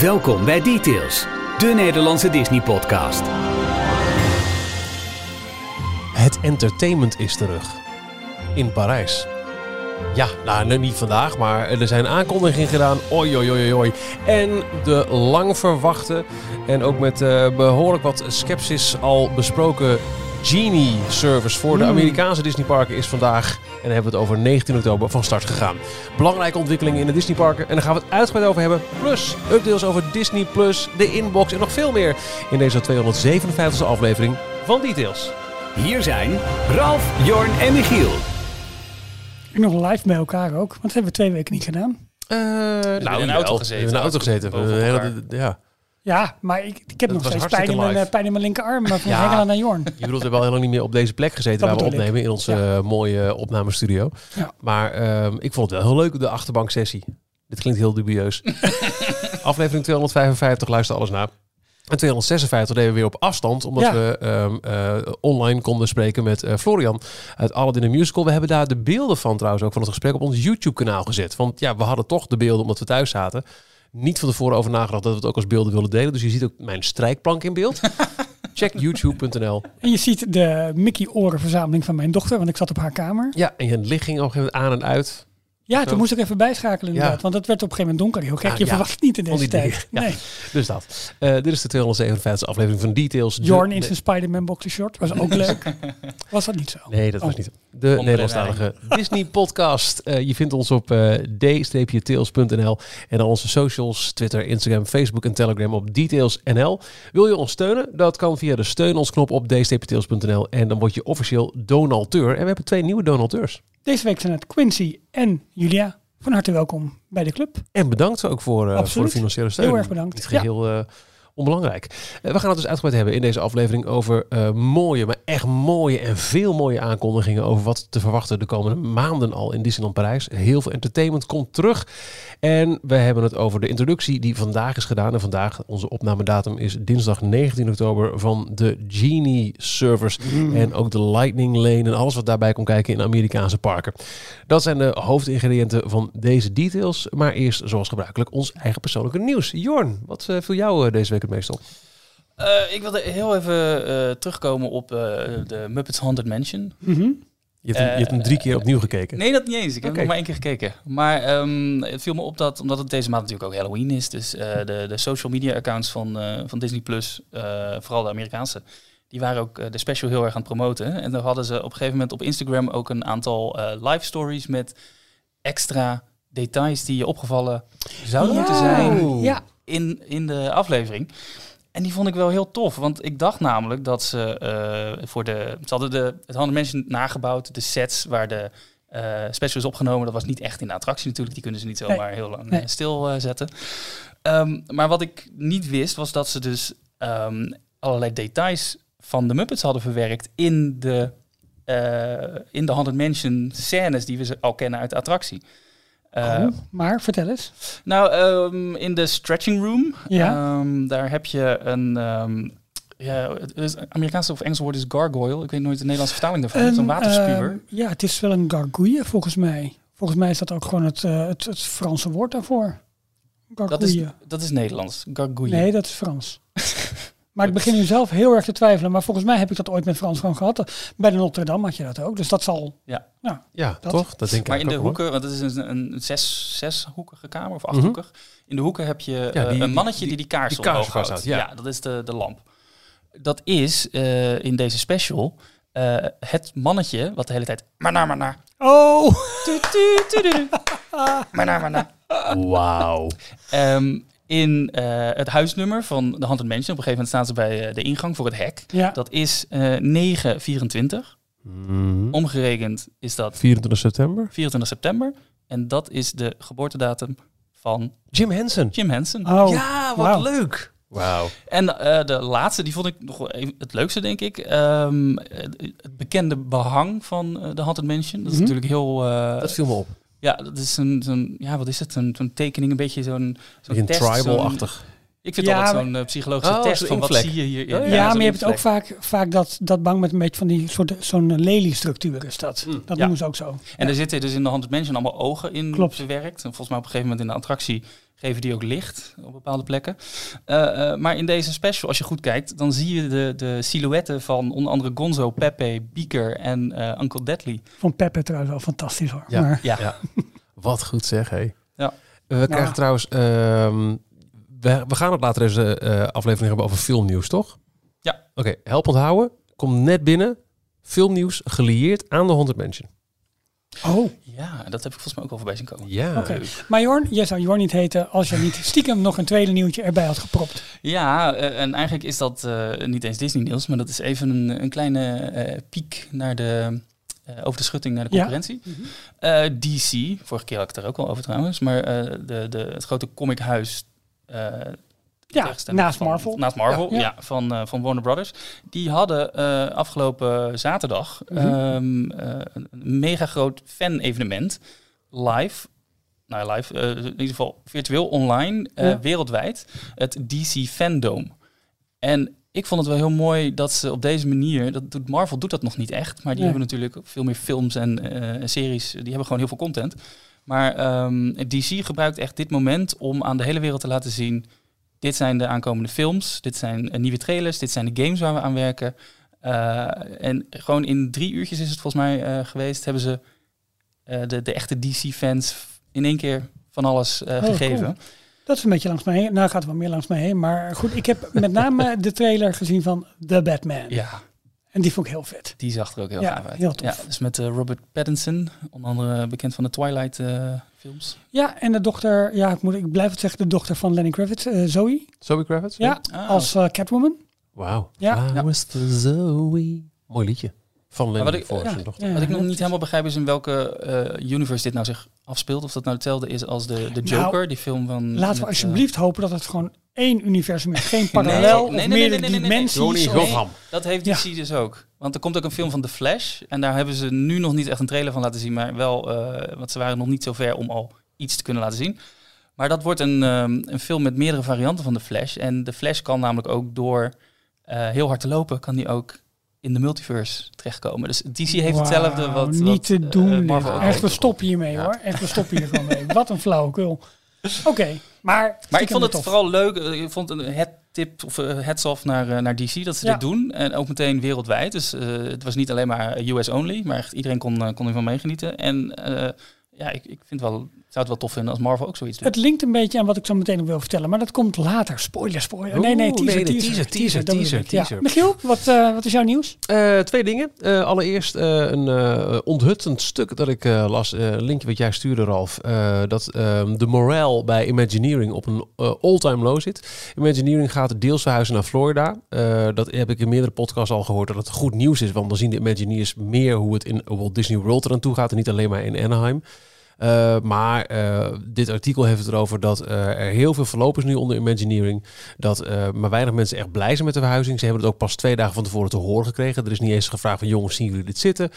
Welkom bij Details, de Nederlandse Disney-podcast. Het entertainment is terug. In Parijs. Ja, nou niet vandaag, maar er zijn aankondigingen gedaan. Oi, oi, oi, oi. En de lang verwachte en ook met eh, behoorlijk wat sceptisch al besproken Genie Service voor de Amerikaanse Disneyparken is vandaag, en dan hebben we het over 19 oktober, van start gegaan. Belangrijke ontwikkelingen in de Disneyparken en daar gaan we het uitgebreid over hebben. Plus updates over Disney Plus, de inbox en nog veel meer in deze 257e aflevering van Details. Hier zijn Ralf, Jorn en Michiel. En nog live bij elkaar ook, want dat hebben we twee weken niet gedaan. Eh nou, in een auto gezeten. In een auto gezeten. Elkaar. ja. Ja, maar ik, ik heb Dat nog steeds pijn in, mijn, eh, pijn in mijn linkerarm maar van Ja. Hengela naar Jorn. Je bedoelt, we hebben al heel lang niet meer op deze plek gezeten Dat waar we ik. opnemen in onze Ja. eh, mooie opnamestudio. Ja. Maar ehm, ik vond het wel heel leuk, de achterbanksessie. Dit klinkt heel dubieus. Aflevering 255, luister alles na. En 256 deden we weer op afstand, omdat Ja. we ehm, eh, online konden spreken met eh, Florian uit Aladdin the Musical. We hebben daar de beelden van trouwens ook van het gesprek op ons YouTube-kanaal gezet. Want ja, we hadden toch de beelden omdat we thuis zaten. Niet van tevoren over nagedacht dat we het ook als beelden willen delen. Dus je ziet ook mijn strijkplank in beeld. Check youtube.nl. En je ziet de Mickey-orenverzameling van mijn dochter, want ik zat op haar kamer. Ja, en je licht ging op een gegeven moment aan en uit. Ja, toen moest ik even bijschakelen inderdaad, Ja. want het werd op een gegeven moment donker. Heel gek, Ah, je ja. verwacht het niet in deze tijd. Ja. Nee. Dus dat. Eh, dit is de 257 aflevering van Details. De- Jorn in zijn Spider-Man boxershort, was ook leuk. Was dat niet zo? Nee, dat was Oh. niet. De de Nederlandstalige Disney podcast. Eh, je vindt ons op eh d-tails.nl en dan onze socials, Twitter, Instagram, Facebook en Telegram op detailsnl. Wil je ons steunen? Dat kan via de steun ons knop op d-tails.nl en dan word je officieel donateur. En we hebben twee nieuwe donateurs. Deze week zijn het Quincy en Julia. Van harte welkom bij de club. En bedankt ook voor, eh, voor de financiële steun. Heel erg bedankt. Niet geheel eh, onbelangrijk. Eh, we gaan het dus uitgebreid hebben in deze aflevering over eh, mooie, maar echt mooie en veel mooie aankondigingen over wat te verwachten de komende maanden al in Disneyland Parijs. Heel veel entertainment komt terug. En we hebben het over de introductie die vandaag is gedaan. En vandaag, onze opnamedatum is dinsdag 19 oktober van de Genie Servers. En ook de Lightning Lane en alles wat daarbij komt kijken in Amerikaanse parken. Dat zijn de hoofdingrediënten van deze details. Maar eerst, zoals gebruikelijk, ons eigen persoonlijke nieuws. Jorn, wat eh, viel jou deze week het meest op? Eh, ik wilde heel even eh, terugkomen op eh, de Muppets Haunted Mansion. Mhm. Je hebt, hem, je hebt hem drie keer opnieuw gekeken. Nee, dat niet eens. Ik heb nog maar één keer gekeken. Maar ehm, het viel me op dat, omdat het deze maand natuurlijk ook Halloween is, dus eh, de, de social media accounts van, eh, van Disney Plus, eh, vooral de Amerikaanse, die waren ook de special heel erg aan het promoten. En dan hadden ze op een gegeven moment op Instagram ook een aantal eh, live stories met extra details die je opgevallen zouden Ja. moeten zijn. Ja, in, in de aflevering. En die vond ik wel heel tof, want ik dacht namelijk dat ze eh, voor de... Ze hadden de, het Haunted Mansion nagebouwd, de sets waar de eh special is opgenomen. Dat was niet echt in de attractie natuurlijk, die kunnen ze niet zomaar heel lang Nee. eh, stilzetten. Ehm, maar wat ik niet wist, was dat ze dus ehm, allerlei details van de Muppets hadden verwerkt in de, eh in de Haunted Mansion scènes die we ze al kennen uit de attractie. Eh, Oh, maar vertel eens. nou, ehm, in de stretching room, Ja. ehm, daar heb je een... ehm, ja, het is- Amerikaanse of Engelse woord is gargoyle. Ik weet nooit de Nederlandse vertaling daarvan. Het is een waterspuwer. ja, het is wel een gargouille volgens mij. Volgens mij is dat ook gewoon het, eh, het, het Franse woord daarvoor. dat, Gargouille. is, dat is Nederlands. Gargouille. Nee, dat is Frans. maar ik begin nu zelf heel erg te twijfelen. Maar volgens mij heb ik dat ooit met Frans gewoon gehad. Bij de Notre Dame had je dat ook. Dus dat zal... Ja. Nou, Ja, Dat. toch? Dat denk ik Maar in de hoeken, want het is een, een zes, zeshoekige kamer of Mhm. achthoekig. In de hoeken heb je Ja, eh, een mannetje die- die die kaars die kaars houdt. vasthoudt, ja. Ja. dat is de, de lamp. Dat is eh, in deze special eh, het mannetje wat de hele tijd... Maar naar, maar naar. Oh! Maar naar, maar naar. Wauw. Ehm, in eh, het huisnummer van de Haunted Mansion, op een gegeven moment staan ze bij eh, de ingang voor het hek. Ja. Dat is eh 924. Mhm. Omgerekend is dat 24 september. 24 september. En dat is de geboortedatum van Jim Henson. Jim Henson. Oh, ja, wat leuk. Wauw. En eh, de laatste, die vond ik nog het leukste, denk ik. Ehm, het bekende behang van de Haunted Mansion. Dat is Mhm. natuurlijk heel... eh, Dat viel me op. ja, dat is een, zo'n... Ja, wat is het? Een, zo'n tekening, een beetje zo'n... zo'n Een test, zo'n- tribal-achtig. Ik vind Ja, altijd maar- zo'n eh, psychologische Oh, test van wat zie je hier. Oh, Ja, Ja, maar zo'n je hebt het ook vaak, vaak dat, dat bang met een beetje van die soort zo'n leliestructuur is dat. Mm. Dat Ja. noemen ze ook zo. En er zitten dus in de Haunted Mansion allemaal ogen in Klopt. verwerkt. En volgens mij op een gegeven moment in de attractie geven die ook licht op bepaalde plekken. Uh, maar in deze special, als je goed kijkt, dan zie je de, de silhouetten van onder andere Gonzo, Pepe, Beaker en uh, Uncle Deadly. Van Pepe trouwens wel fantastisch hoor. Ja, maar... ja. ja. Wat goed zeg, hé. Ja. We krijgen trouwens... Uh, we, we, gaan het later deze aflevering hebben over filmnieuws, toch? Ja. Oké, okay, help onthouden. Kom net binnen. Filmnieuws gelieerd aan de 100 Mansion. Oh. Ja, dat heb ik volgens mij ook al voorbij zien komen. Ja. Okay. Maar Jorn, jij zou Jorn niet heten als je niet stiekem nog een tweede nieuwtje erbij had gepropt. Ja, uh, en eigenlijk is dat uh, niet eens Disney nieuws, maar dat is even een, een kleine uh, piek naar de, over de schutting naar de concurrentie. Ja. Mm -hmm. DC, vorige keer had ik het er ook al over trouwens, maar de, de, het grote comichuis ja, naast van, Marvel. Naast Marvel, ja, ja van, uh, van Warner Brothers. Die hadden uh, afgelopen zaterdag mm -hmm. um, uh, een mega groot fan-evenement. Live. Nou, live, in ieder geval virtueel online, ja. wereldwijd. Het DC Fandome. En ik vond het wel heel mooi dat ze op deze manier, dat doet Marvel doet dat nog niet echt, maar die hebben natuurlijk veel meer films en series, die hebben gewoon heel veel content. Maar um, DC gebruikt echt dit moment om aan de hele wereld te laten zien dit zijn de aankomende films, dit zijn uh, nieuwe trailers, dit zijn de games waar we aan werken. Uh, en gewoon in drie uurtjes is het volgens mij uh, geweest, hebben ze de, de echte DC-fans in één keer van alles oh, gegeven. Cool. Dat is een beetje langs mij heen. Nou gaat er wel meer langs mij heen. Maar goed, ik heb met name de trailer gezien van The Batman. Ja. En die vond ik heel vet. Die zag er ook heel ja, gaaf uit. Heel tof. Ja, dus met Robert Pattinson, onder andere bekend van de Twilight films. Ja, en de dochter, ja, ik, moet, ik blijf het zeggen, de dochter van Lenny Kravitz, uh, Zoe. Zoe Kravitz? Ja, ah. als uh, Catwoman. Wauw. Ja. For Zoe. Mooi liedje. Van wat ik, voor ja, zijn dochter. Ja, wat ik nog niet helemaal begrijp is in welke uh, universe dit nou zich afspeelt. Of dat nou hetzelfde is als de, de Joker, nou, die film van... Laten we alsjeblieft hopen dat het gewoon één universum is. Geen parallel nee, nee, nee, of meerdere dimensies. Nee, dat heeft DC ja. dus ook. Want er komt ook een film van The Flash. En daar hebben ze nu nog niet echt een trailer van laten zien. Maar wel, uh, want ze waren nog niet zo ver om al iets te kunnen laten zien. Maar dat wordt een, um, een film met meerdere varianten van de Flash. En de Flash kan namelijk ook door uh, heel hard te lopen, kan die ook in de multiverse terechtkomen. Dus DC heeft wow, hetzelfde wat... Niet wat, te doen. Uh, Marvel Echt, we stoppen hiermee ja. hoor. Echt, we stoppen hier gewoon mee. Wat een flauwekul. Oké, okay, maar... Maar ik vond het tof. vooral leuk. Ik vond een het tip of uh, heads off naar, uh, naar DC dat ze ja. dit doen. En ook meteen wereldwijd. Dus het was niet alleen maar US only, maar echt iedereen kon, kon ervan meegenieten. En ja, ik, ik vind wel zou het wel tof vinden als Marvel ook zoiets doet. Het linkt een beetje aan wat ik zo meteen nog wil vertellen, maar dat komt later. Spoiler, spoiler. Oeh, nee, nee, teaser, nee, teaser, teaser, teaser, teaser, teaser. Ja. Michiel, wat, uh, wat is jouw nieuws? Uh, twee dingen. Uh, allereerst een onthuttend stuk dat ik las, een linkje wat jij stuurde, Ralf. dat de morale bij Imagineering op een all-time low zit. Imagineering gaat deels verhuizen naar Florida. dat heb ik in meerdere podcasts al gehoord, dat het goed nieuws is, want dan zien de Imagineers meer hoe het in Walt Disney World eraan toe gaat en niet alleen maar in Anaheim. Uh, maar uh, dit artikel heeft het erover dat uh, er heel veel verlopers nu onder Imagineering. Dat maar weinig mensen echt blij zijn met de verhuizing. Ze hebben het ook pas twee dagen van tevoren te horen gekregen. Er is niet eens gevraagd van jongens, zien jullie dit zitten?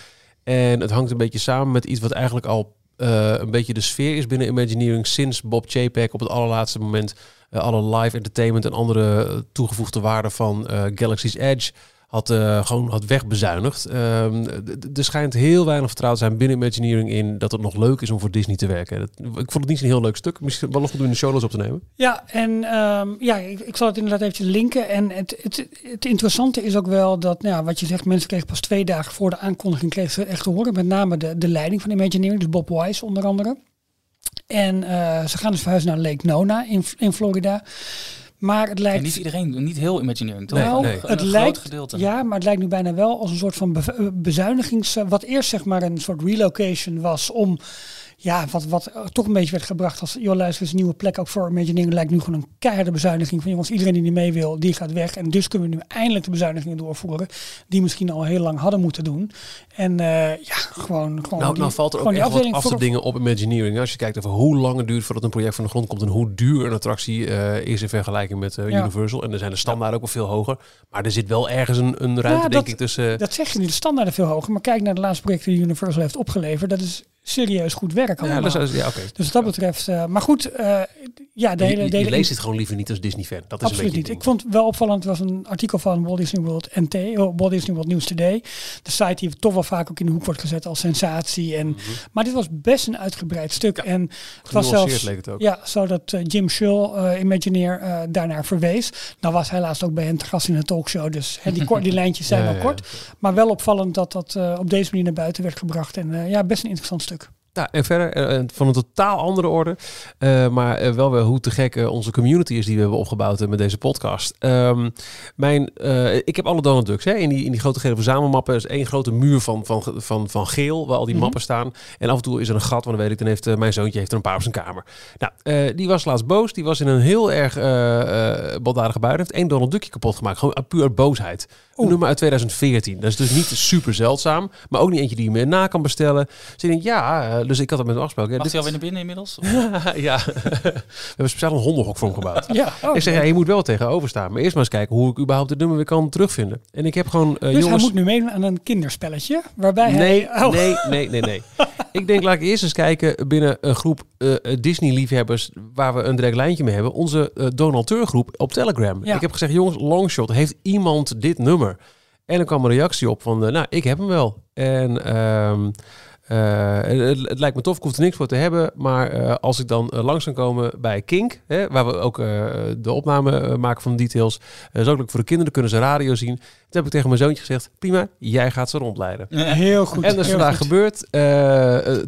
En het hangt een beetje samen met iets wat eigenlijk al een beetje de sfeer is binnen Imagineering sinds Bob Chapek op het allerlaatste moment alle live entertainment en andere toegevoegde waarden van Galaxy's Edge had uh, gewoon had wegbezuinigd. Um, er schijnt heel weinig vertrouwd zijn binnen Imagineering in dat het nog leuk is om voor Disney te werken. Ik vond het niet een heel leuk stuk. Misschien wel nog goed in de show op te nemen. Ja, en um, ja, ik, zal het inderdaad even linken. En het, het, het interessante is ook wel dat, nou wat je zegt, mensen kregen pas twee dagen voor de aankondiging kregen ze echt te horen. Met name de, de leiding van Imagineering, dus Bob Wise onder andere. En uh, ze gaan dus verhuizen naar Lake Nona in, in Florida. Maar het lijkt... En niet iedereen, niet heel Imagineering, toch? Nee, nou, nee. het lijkt, gedeelte. Ja, maar het lijkt nu bijna wel als een soort van be bezuinigings... Wat eerst zeg maar een soort relocation was om... Ja, wat, wat toch een beetje werd gebracht als... joh, luister, is een nieuwe plek ook voor Imagineering. Lijkt nu gewoon een keiharde bezuiniging van... jongens, iedereen die niet mee wil, die gaat weg. En dus kunnen we nu eindelijk de bezuinigingen doorvoeren... die misschien al heel lang hadden moeten doen. En uh, ja, gewoon... gewoon nou, die, nou valt er ook echt wat af te dingen op Imagineering. Als je kijkt over hoe lang het duurt voordat een project van de grond komt... en hoe duur een attractie uh, is in vergelijking met uh, ja. Universal. En er zijn de standaarden ook wel veel hoger. Maar er zit wel ergens een, een ruimte, ja, denk ik, tussen... Dat zeg je nu, de standaarden veel hoger. Maar kijk naar de laatste projecten die Universal heeft opgeleverd. Dat is serieus goed werk allemaal. Ja, dat is, ja, okay. Dus wat dat betreft... Uh, maar goed, uh, Ja, de hele, je, hele leest het gewoon liever niet als Disney-fan. Dat is Absoluut een niet. Ik vond wel opvallend, was een artikel van Walt Disney World NT, oh, Walt Disney World News Today. De site die toch wel vaak ook in de hoek wordt gezet als sensatie. En, Maar dit was best een uitgebreid stuk. Mhm. Ja, en het was zelfs, leek het ook. ja, zodat uh, Jim Shull, Imagineer, daarnaar verwees. Nou was hij laatst ook bij hen te gast in een talkshow, dus hè, die, kort, die lijntjes zijn Ja, wel kort. Maar wel opvallend dat dat op deze manier naar buiten werd gebracht. En ja, best een interessant stuk. Nou, en verder uh, van een totaal andere orde, uh, maar wel weer hoe te gek onze community is die we hebben opgebouwd met deze podcast. Um, mijn, ik heb alle Donald Ducks hè, in, die, in die grote gele verzamelmappen. is één grote muur van, van, van, van geel waar al die mm-hmm. mappen staan. En af en toe is er een gat, want dan weet ik, dan heeft mijn zoontje heeft er een paar op zijn kamer. Nou, die was laatst boos. Die was in een heel erg baldadige bui. heeft één Donald Duckje kapot gemaakt. Gewoon puur uit boosheid. Een nummer uit 2014. Dat is dus niet super zeldzaam, maar ook niet eentje die je meer na kan bestellen. Dus ik denk, ja, dus ik had het met hem afgesproken. Mag hij alweer naar binnen inmiddels? ja, we hebben speciaal een hondenhok voor hem gebouwd. ja, oh, ik zeg, ja, je moet wel tegenover staan. Maar eerst maar eens kijken hoe ik überhaupt het nummer weer kan terugvinden. En ik heb gewoon, uh, dus jongens... hij moet nu meedoen aan een kinderspelletje, waarbij nee, hij... Oh. Nee, nee, nee, nee. ik denk, laat ik eerst eens kijken binnen een groep uh, Disney-liefhebbers waar we een direct lijntje mee hebben. Onze uh, donateurgroep op Telegram. Ja. Ik heb gezegd, jongens, longshot, heeft iemand dit nummer? En dan kwam een reactie op van, nou, ik heb hem wel. En... Um, uh, het, het, lijkt me tof, ik hoef er niks voor te hebben. Maar als ik dan langs kan komen bij Kink, hè, waar we ook de opname maken van de details. is ook leuk voor de kinderen, kunnen ze radio zien. Toen heb ik tegen mijn zoontje gezegd, prima, jij gaat ze rondleiden. Heel goed. En dat is vandaag goed. gebeurd.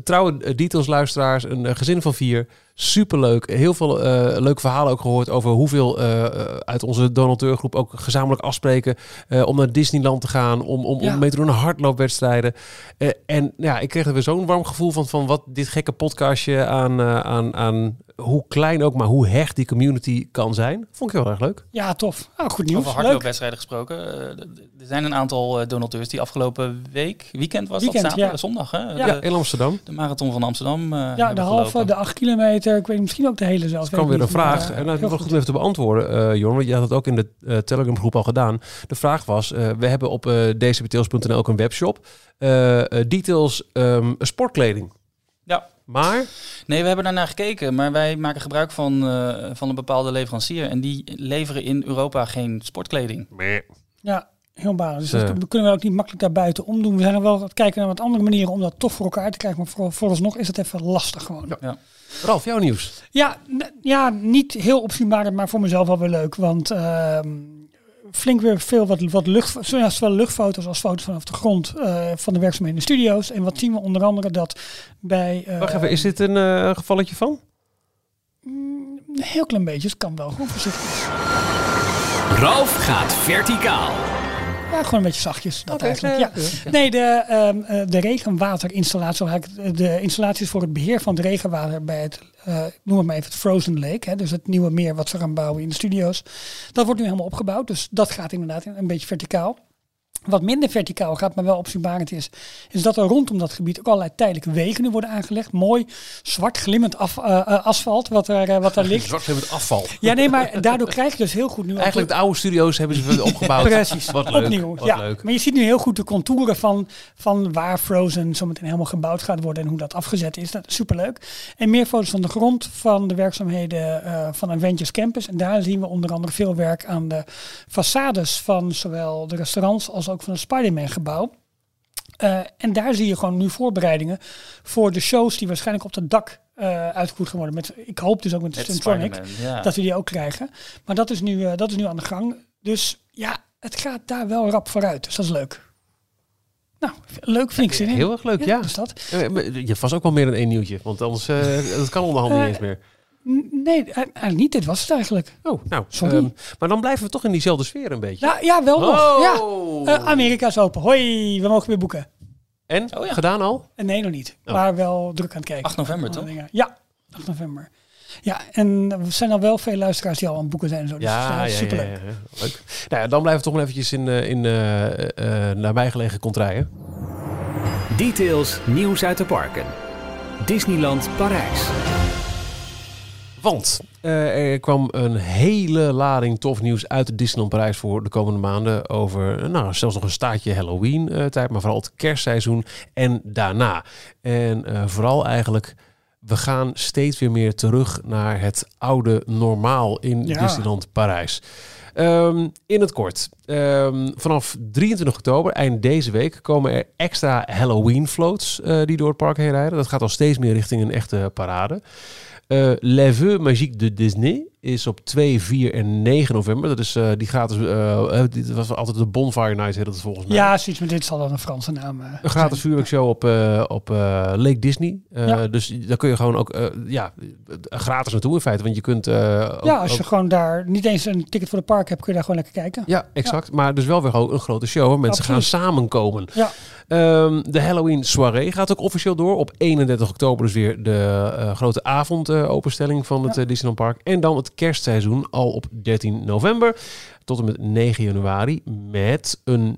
trouwe details luisteraars, een gezin van vier. Superleuk. Heel veel uh, leuke verhalen ook gehoord over hoeveel uh, uit onze donateurgroep ook gezamenlijk afspreken uh, om naar Disneyland te gaan, om, om, ja. om mee te doen aan hardloopwedstrijden. en ja, ik kreeg er weer zo'n warm gevoel van, van wat dit gekke podcastje aan, aan, aan hoe klein ook, maar hoe hecht die community kan zijn. Vond ik heel erg leuk. Ja, tof. Oh, goed nieuws. Over hardloopwedstrijden gesproken. er zijn een aantal donateurs die afgelopen week, weekend was weekend, dat, zaterdag, ja. zondag hè? Ja, de, in Amsterdam. De marathon van Amsterdam. ja, de halve, de acht kilometer, ik weet misschien ook de hele zelfs. Er kwam weer een vraag, en dat is wel goed om even te beantwoorden, uh, Jorn, want je had het ook in de uh, Telegram groep al gedaan. De vraag was, uh, we hebben op uh, dcbtails.nl ook een webshop. details um, sportkleding. Maar? Nee, we hebben daarnaar gekeken, maar wij maken gebruik van, uh, van een bepaalde leverancier. En die leveren in Europa geen sportkleding. Nee. Ja, heel baas. Dus dat kunnen we ook niet makkelijk daar buiten omdoen. We zijn er wel aan het kijken naar wat andere manieren om dat toch voor elkaar te krijgen. Maar voor, vooralsnog is het even lastig gewoon. Ja. ja. Ralf, jouw nieuws? Ja, ja, niet heel opzienbaar, maar voor mezelf wel weer leuk. Want uh, flink weer veel wat, wat lucht, zowel luchtfoto's als foto's vanaf de grond uh, van de werkzaamheden in de studio's. En wat zien we onder andere dat bij... Uh, Wacht even, is dit een uh, gevalletje van? Mm, een heel klein beetje, het kan wel. Gewoon voorzichtig. Ralf gaat verticaal. Ja, gewoon een beetje zachtjes. Dat okay, eigenlijk. Ja. Nee, de, um, uh, de regenwaterinstallatie, de installaties voor het beheer van het regenwater bij het, uh, noem het maar even het Frozen Lake, hè, dus het nieuwe meer wat ze gaan bouwen in de studio's. Dat wordt nu helemaal opgebouwd, dus dat gaat inderdaad een beetje verticaal. Wat minder verticaal gaat, maar wel opzienbarend is, is dat er rondom dat gebied ook allerlei tijdelijke wegen nu worden aangelegd. Mooi zwart glimmend af, uh, uh, asfalt wat er, uh, wat er ligt. zwart glimmend afval. Ja, nee, maar daardoor krijg je dus heel goed nu... Eigenlijk de oude studio's hebben ze opgebouwd. Precies, wat leuk, opnieuw. Wat ja. leuk. Maar je ziet nu heel goed de contouren van, van waar Frozen zometeen helemaal gebouwd gaat worden en hoe dat afgezet is. Dat is superleuk. En meer foto's van de grond van de werkzaamheden uh, van Avengers Campus. En daar zien we onder andere veel werk aan de façades van zowel de restaurants als ook van het Spider-Man gebouw. Uh, en daar zie je gewoon nu voorbereidingen voor de shows die waarschijnlijk op het dak uh, uitgevoerd gaan worden. Met, ik hoop dus ook met de Stuntronic ja. dat we die ook krijgen. Maar dat is, nu, uh, dat is nu aan de gang. Dus ja, het gaat daar wel rap vooruit. Dus dat is leuk. Nou, leuk vind ik zin in. Heel erg leuk, ja. Dus dat. Je hebt vast ook wel meer dan één nieuwtje, want anders uh, dat kan onderhand niet eens meer. Nee, eigenlijk niet. Dit was het eigenlijk. Oh, nou. Sorry. Um, maar dan blijven we toch in diezelfde sfeer een beetje. Ja, ja wel nog. Oh. Ja. Uh, Amerika is open. Hoi, we mogen weer boeken. En? Oh, ja. Gedaan al? Nee, nog niet. Oh. Maar wel druk aan het kijken. 8 november, toch? Dingen. Ja, 8 november. Ja, en er zijn al wel veel luisteraars die al aan het boeken zijn. En zo, dus ja, dat is ja, superleuk. Ja, ja, Leuk. Nou ja, dan blijven we toch maar eventjes in, uh, in uh, nabijgelegen contraien. Details, nieuws uit de parken. Disneyland Parijs. Want uh, er kwam een hele lading tof nieuws uit de Disneyland Parijs voor de komende maanden over, nou, zelfs nog een staartje Halloween uh, tijd, maar vooral het kerstseizoen en daarna. En uh, vooral eigenlijk we gaan steeds weer meer terug naar het oude normaal in Ja. Disneyland Parijs. Ehm, in het kort, ehm, vanaf 23 oktober, eind deze week, komen er extra Halloween floats eh, die door het park heen rijden. Dat gaat al steeds meer richting een echte parade. Eh Les Vœux Magiques de Disney is op 2, 4 en 9 november. Dat is eh, die gratis. eh eh, dit was altijd de Bonfire Night, heet dat volgens mij. Ja, zoiets, maar dit zal dan een Franse naam eh, Een gratis vuurwerkshow op, op Lake Disney. Ja. Dus daar kun je gewoon ook ja, gratis naartoe in feite. Want je kunt... ook- Ja, als je ook- gewoon daar niet eens een ticket voor de park hebt, kun je daar gewoon lekker kijken. ja, exact. Maar dus wel weer ook een grote show waar mensen gaan samenkomen. Ja. Ehm, de Halloween soirée gaat ook officieel door. Op 31 oktober dus weer de grote avondopenstelling van het Disneyland Park. En dan het kerstseizoen al op 13 november tot en met 9 januari met een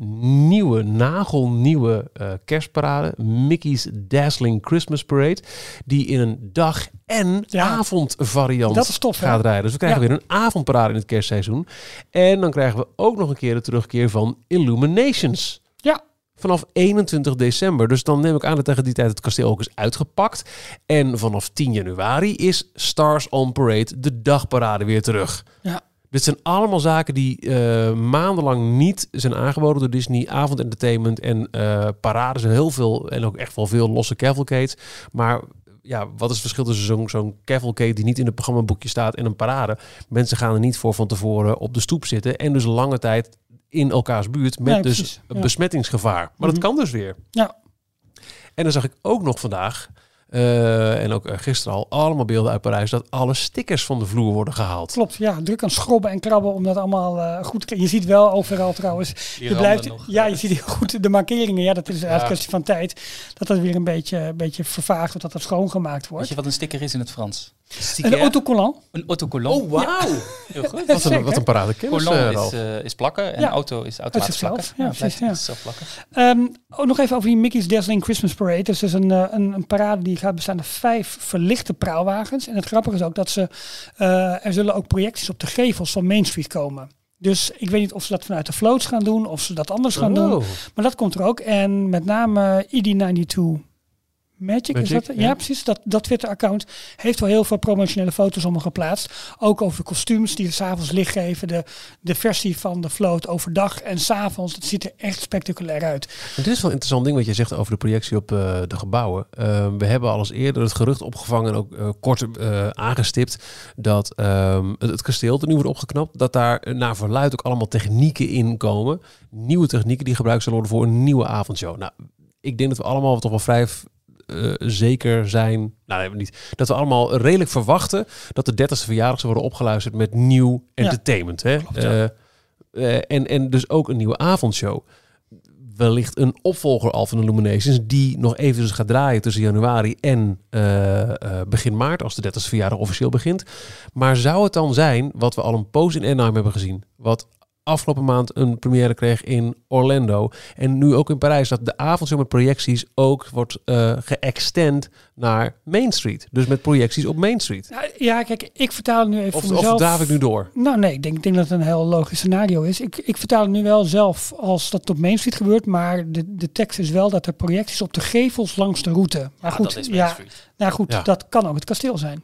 nieuwe, nagelnieuwe eh, kerstparade. Mickey's Dazzling Christmas Parade. Die in een dag- en Ja. avondvariant Dat is gaat rijden. Dus we krijgen Ja. weer een avondparade in het kerstseizoen. En dan krijgen we ook nog een keer de terugkeer van Illuminations. Ja. Vanaf 21 december. Dus dan neem ik aan dat tegen die tijd het kasteel ook is uitgepakt. En vanaf 10 januari is Stars on Parade, de dagparade, weer terug. Ja. Dit zijn allemaal zaken die eh, maandenlang niet zijn aangeboden door Disney. Avondentertainment en eh parades en heel veel. En ook echt wel veel losse cavalcades. Maar ja, wat is het verschil tussen zo'n zo'n cavalcade die niet in het programmaboekje staat en een parade? Mensen gaan er niet voor van tevoren op de stoep zitten. En dus lange tijd in elkaars buurt met dus ja. besmettingsgevaar. Maar dat Mhm. kan dus weer. Ja. En dan zag ik ook nog vandaag, eh, en ook eh, gisteren al, allemaal beelden uit Parijs, dat alle stickers van de vloer worden gehaald. Klopt, ja. Druk aan schrobben en krabben om dat allemaal eh, goed te krijgen. Je ziet wel overal trouwens. Die Je blijft, nog, ja, je ziet heel goed de markeringen. Ja, dat is Ja. een kwestie van tijd. Dat dat weer een beetje, een beetje vervaagd wordt, dat dat schoongemaakt Weet wordt. je wat een sticker is in het Frans? Een autocollant. Een autocollant. Oh, wauw! Heel goed. Wat een, wat een parade kennis, Collant Ralf. is, is plakken en Ja. auto is automatisch zichzelf. plakken. Ja, Ja, precies, ja. zelf plakken. Ehm, ook nog even over die Mickey's Dazzling Christmas Parade. Dus het is een, een, een parade die gaat bestaan uit vijf verlichte praalwagens. En het grappige is ook dat ze, eh, er zullen ook projecties op de gevels van Main Street komen. Dus ik weet niet of ze dat vanuit de floats gaan doen of ze dat anders gaan doen. Oh. Maar dat komt er ook. En met name ED92 Magic, is dat? ja. Ja, precies. Dat, dat Twitter-account heeft wel heel veel promotionele foto's allemaal geplaatst. Ook over kostuums die er s'avonds licht geven. De, de versie van de float overdag en s'avonds. Dat ziet er echt spectaculair uit. En dit is wel een interessant ding wat je zegt over de projectie op eh, de gebouwen. Eh, we hebben al eens eerder het gerucht opgevangen en ook eh, kort eh, aangestipt dat ehm, het, het kasteel er nu wordt opgeknapt. Dat daar naar verluid ook allemaal technieken in komen. Nieuwe technieken die gebruikt zullen worden voor een nieuwe avondshow. Nou, ik denk dat we allemaal toch wel vrij eh, zeker zijn. Nou, nee, niet. Dat we allemaal redelijk verwachten dat de 30ste verjaardag zal worden opgeluisterd met nieuw entertainment. Hè? Klopt, ja. Eh, eh, en, en dus ook een nieuwe avondshow wellicht een opvolger al van Illuminations die nog even dus gaat draaien tussen januari en begin maart als de 30ste verjaardag officieel begint. Maar zou het dan zijn wat we al een poos in Anaheim hebben gezien, wat afgelopen maand een première kreeg in Orlando en nu ook in Parijs, dat de avondshow met projecties ook wordt eh geëxtend naar Main Street. Dus met projecties op Main Street. Ja, ja, kijk, ik vertaal het nu even Of, voor of mezelf. draaf ik nu door? Nou nee, ik denk, ik denk dat het een heel logisch scenario is. Ik, ik vertaal het nu wel zelf als dat op Main Street gebeurt. Maar de, de tekst is wel dat er projecties op de gevels langs de route. Maar Ja, goed, dat is Main ja, Street. nou goed Ja. dat kan ook het kasteel zijn.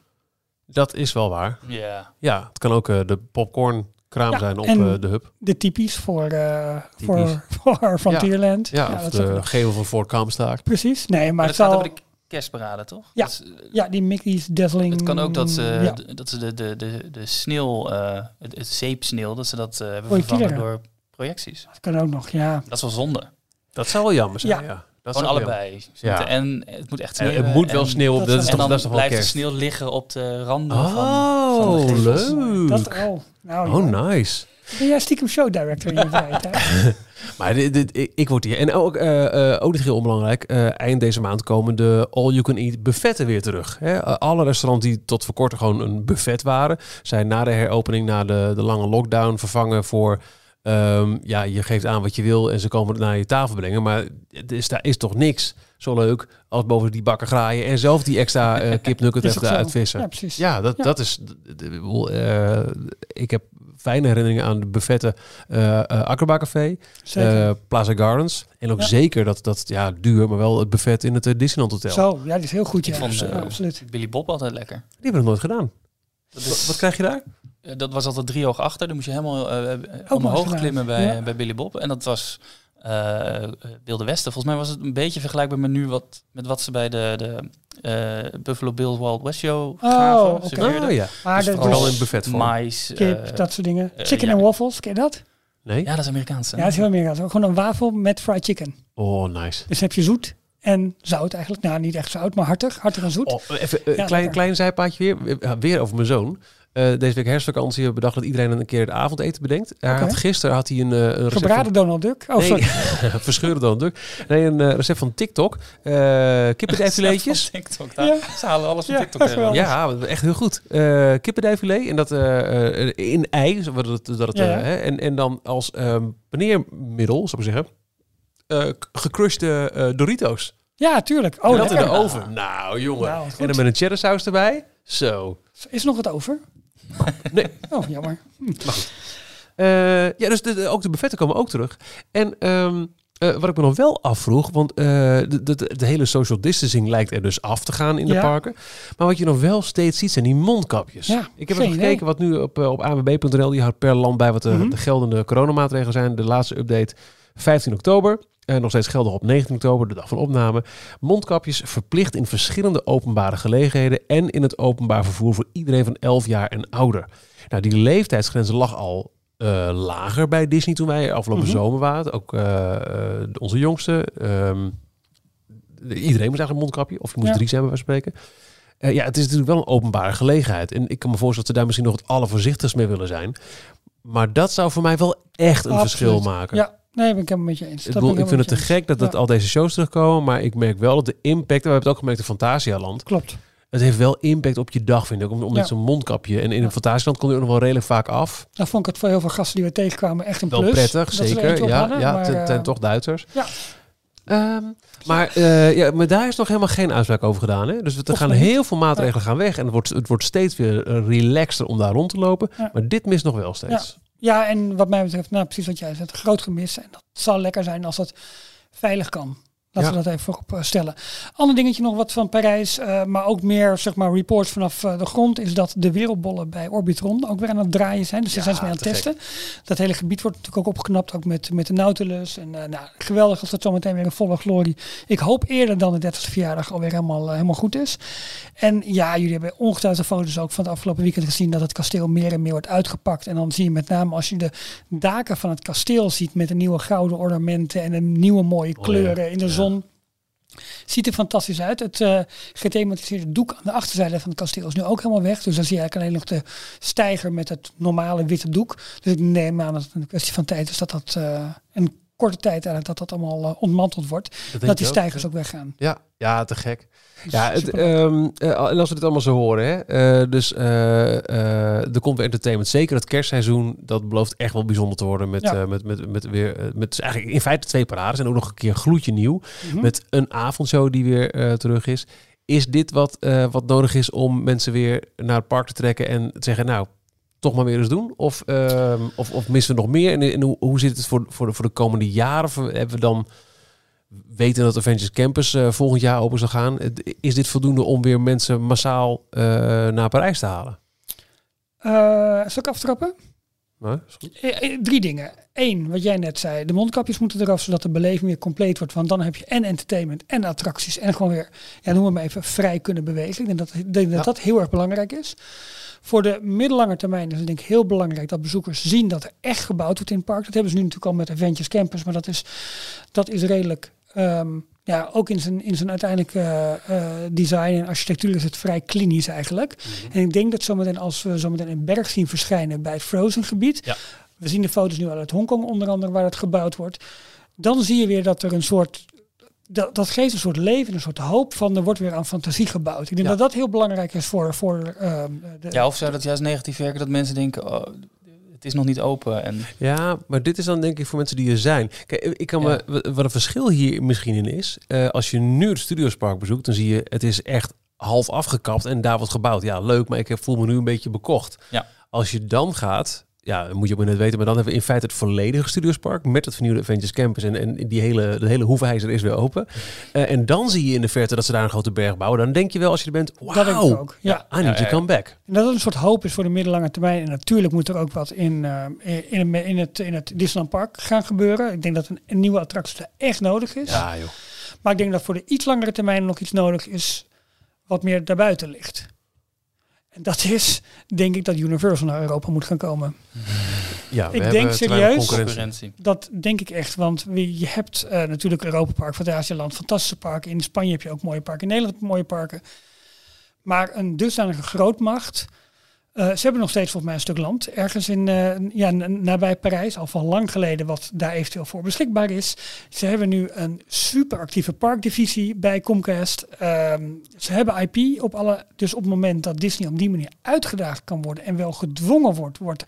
Dat is wel waar. Ja. Ja, het kan ook eh, de popcorn kraam Ja, zijn op en- eh, de hub. De typisch voor, eh Typisch. voor, voor Frontierland. Ja, of dat zou de kunnen. gevel van Fort Kampstaak. Precies. Nee, maar het gaat zal... over de kerstparade, toch? Ja. Dat is, eh, Ja, die Mickey's Dazzling... Het kan ook dat ze, Ja. dat ze de, de, de, de sneeuw, eh, het, het zeepsneeuw, dat ze dat eh, hebben Voor je vervangen door projecties. Dat kan ook nog, ja. Dat is wel zonde. Dat zou wel jammer zijn, ja. Dat is Gewoon allebei. Ja. En het moet echt sneeuwen. En het moet wel sneeuw op, dat dat, is is En toch, dan dat is toch wel blijft de sneeuw liggen op de randen van, van Oh, de leuk. Dat al. Nou, Oh, ja. nice. Ben jij stiekem show director in je tijd? Maar dit, dit, ik, ik word hier. En ook, eh, eh, ook niet heel onbelangrijk. eh, eind deze maand komen de all-you-can-eat buffetten weer terug. Hè? Alle restaurants die tot voor kort gewoon een buffet waren, zijn na de heropening, na de, de lange lockdown, vervangen voor. Ehm, ja, je geeft aan wat je wil en ze komen het naar je tafel brengen. Maar het is, daar is toch niks zo leuk als boven die bakken graaien en zelf die extra eh kipnugget Is even ook zo. eruit vissen. Ja, precies. Ja, dat, Ja. dat is. ik eh, ik heb fijne herinneringen aan de buffetten uh, Akkerba Café, Plaza Gardens. En ook zeker dat, dat, ja, duur, maar wel het buffet in het Disneyland Hotel. Zo, ja, die is heel goed. Ik ja. vond absoluut. Billy Bob altijd lekker. Die hebben we nog nooit gedaan. Wat, wat krijg je daar? Dat was altijd drie hoog achter. Dan moest je helemaal uh, omhoog klimmen bij, bij Billy Bob. En dat was uh, Wilde Westen. Volgens mij was het een beetje vergelijkbaar met nu wat, met wat ze bij de, de uh, Buffalo Bill Wild West Show gaven. Oh, okay. oh ja. Maar dus vooral in buffet voor. Mais. Kip, dat soort dingen. Chicken en waffles, ken je dat? Nee. Ja, dat is Amerikaans. Ja, dat is heel Amerikaans. Gewoon een wafel met fried chicken. Oh, nice. Dus heb je zoet en zout eigenlijk. Nou, niet echt zout, maar hartig. Hartig en zoet. Oh, even een klein, klein zijpaadje weer. Weer over mijn zoon. Uh, deze week herfstvakantie hebben we bedacht dat iedereen een keer het avondeten bedenkt. Hij had, gisteren had hij een, uh, een recept Gebraden Donald Duck? Oh, nee, verscheuren Donald Duck. Nee, een uh, recept van TikTok. Uh, kippendijfiletjes. TikTok, ja. Ze halen alles van ja, TikTok. Ja, echt heel goed. Uh, kippendijfilet en dat in ei, dat het, ja. en, en dan als um, paneermiddel, zou ik zeggen, gecrushte Doritos. Ja, tuurlijk. Oh, dat in de oven. Nou, jongen. Nou, en dan met een cheddar saus erbij. Zo. Is nog wat over? nee. Oh, jammer. Hm. Uh, ja, dus de, ook de buffetten komen ook terug. En um, uh, wat ik me nog wel afvroeg, want uh, de, de, de, hele social distancing lijkt er dus af te gaan in de parken. Maar wat je nog wel steeds ziet zijn die mondkapjes. Ja, ik heb even gekeken wat nu op, op anwb.nl, die houdt per land bij wat de, mm -hmm. de geldende coronamaatregelen zijn. De laatste update 15 oktober. Uh, nog steeds geldig op 19 oktober, de dag van opname. Mondkapjes verplicht in verschillende openbare gelegenheden en in het openbaar vervoer voor iedereen van 11 jaar en ouder. Nou, die leeftijdsgrens lag al uh, lager bij Disney toen wij afgelopen mm -hmm. zomer waren. Ook uh, onze jongste. Um, iedereen moest eigenlijk een mondkapje, of je moest ja. drie zijn bij spreken. Uh, ja, het is natuurlijk wel een openbare gelegenheid. En ik kan me voorstellen dat ze daar misschien nog het allervoorzichtigst mee willen zijn. Maar dat zou voor mij wel echt een Absoluut. verschil maken. Ja, Nee, ben ik helemaal met je eens. Ik, bedoel, ik vind het te gek dat, dat al deze shows terugkomen, maar ik merk wel dat de impact, we hebben het ook gemerkt in Fantasialand. Klopt. Het heeft wel impact op je dag, vind ik. Om, om ja. zo'n mondkapje. En in een Fantasieland kon je ook nog wel redelijk vaak af. Dan vond ik het voor heel veel gasten die we tegenkwamen echt een wel plus. prettig, zeker. Ja, hadden, ja maar, het zijn toch Duitsers. Ja. Um, maar, uh, ja, maar daar is nog helemaal geen uitspraak over gedaan. Hè? Dus er gaan heel veel maatregelen gaan weg. En het wordt, het wordt steeds weer relaxter om daar rond te lopen. Ja. Maar dit mist nog wel steeds. Ja, en wat mij betreft, nou precies wat jij zegt, groot gemis. En dat zal lekker zijn als het veilig kan. Laten ja. we dat even voorop stellen. Ander dingetje nog wat van Parijs, uh, maar ook meer zeg maar reports vanaf uh, de grond, is dat de wereldbollen bij Orbitron ook weer aan het draaien zijn. Dus daar ja, zijn ze mee aan het testen. Gek. Dat hele gebied wordt natuurlijk ook opgeknapt, ook met, met de Nautilus. En uh, nou, geweldig als dat zometeen weer een volle glorie. Ik hoop eerder dan de 30e verjaardag alweer helemaal, helemaal goed is. En ja, jullie hebben ongetwijfeld foto's ook van het afgelopen weekend gezien dat het kasteel meer en meer wordt uitgepakt. En dan zie je met name als je de daken van het kasteel ziet met de nieuwe gouden ornamenten en de nieuwe mooie kleuren oh ja. in de zon. Ziet er fantastisch uit. Het uh, gethematiseerde doek aan de achterzijde van het kasteel is nu ook helemaal weg. Dus dan zie je eigenlijk alleen nog de stijger met het normale witte doek. Dus ik neem aan dat het een kwestie van tijd is dat dat uh, een korte tijd eigenlijk dat dat allemaal uh, ontmanteld wordt. Dat, dat die stijgers ook, ook weggaan. Ja, ja, te gek. Ja, het, um, uh, en als we dit allemaal zo horen, hè, uh, dus uh, er komt weer entertainment. Zeker het kerstseizoen, dat belooft echt wel bijzonder te worden. Met, ja. met, met, met weer, met eigenlijk in feite twee parades en ook nog een keer gloedje nieuw. Mm -hmm. Met een avondshow die weer terug is. Is dit wat, wat nodig is om mensen weer naar het park te trekken en te zeggen, nou, toch maar weer eens doen? Of, uh, of, of missen we nog meer? En, en hoe, hoe zit het voor, voor, de, voor de komende jaren? Hebben we dan weten dat Avengers Campus uh, volgend jaar open zal gaan? Is dit voldoende om weer mensen massaal uh, naar Parijs te halen? Uh, zal ik aftrappen? Nee, e Drie dingen. Eén, wat jij net zei. De mondkapjes moeten eraf, zodat de beleving weer compleet wordt. Want dan heb je en entertainment en attracties. En gewoon weer, ja, noem maar even, vrij kunnen bewegen. Ik denk dat denk dat, ja. dat heel erg belangrijk is. Voor de middellange termijn is het denk ik heel belangrijk dat bezoekers zien dat er echt gebouwd wordt in het park. Dat hebben ze nu natuurlijk al met Adventures Campus, maar dat is, dat is redelijk, um, ja, ook in zijn, in zijn uiteindelijke uh, uh, design en architectuur is het vrij klinisch eigenlijk. Mm -hmm. En ik denk dat zometeen als we zometeen een berg zien verschijnen bij het Frozen gebied, ja. we zien de foto's nu al uit Hongkong onder andere waar het gebouwd wordt, dan zie je weer dat er een soort dat, dat geeft een soort leven, een soort hoop van er wordt weer aan fantasie gebouwd. Ik denk ja. dat dat heel belangrijk is voor. voor uh, de ja, of zou dat juist negatief werken dat mensen denken. Oh, het is nog niet open. En... Ja, maar dit is dan denk ik voor mensen die er zijn. Kijk, ik kan ja. me, wat een verschil hier misschien in is. Uh, als je nu het Studiospark bezoekt, dan zie je het is echt half afgekapt en daar wordt gebouwd. Ja, leuk, maar ik voel me nu een beetje bekocht. Ja. Als je dan gaat ja, moet je ook net weten. Maar dan hebben we in feite het volledige Studiospark met het vernieuwde Avengers Campus. En, en die hele, de hele hoefijzer is weer open. Uh, en dan zie je in de verte dat ze daar een grote berg bouwen. Dan denk je wel als je er bent, wauw, ook. Ja. I need to come back. En dat het een soort hoop is voor de middellange termijn. En natuurlijk moet er ook wat in, uh, in, in, het, in het Disneyland Park gaan gebeuren. Ik denk dat een, een nieuwe attractie echt nodig is. Ja, joh. Maar ik denk dat voor de iets langere termijn nog iets nodig is wat meer daarbuiten ligt. En dat is, denk ik, dat Universal naar Europa moet gaan komen. Ja, ik denk serieus. Dat denk ik echt. Want je hebt uh, natuurlijk Europa Park, Fantasieland, fantastische parken. In Spanje heb je ook mooie parken. In Nederland mooie parken. Maar een dusdanige grootmacht uh, ze hebben nog steeds volgens mij een stuk land ergens in, uh, ja, nabij Parijs, al van lang geleden wat daar eventueel voor beschikbaar is. Ze hebben nu een super actieve parkdivisie bij Comcast. Uh, ze hebben IP op alle, dus op het moment dat Disney op die manier uitgedaagd kan worden en wel gedwongen wordt, wordt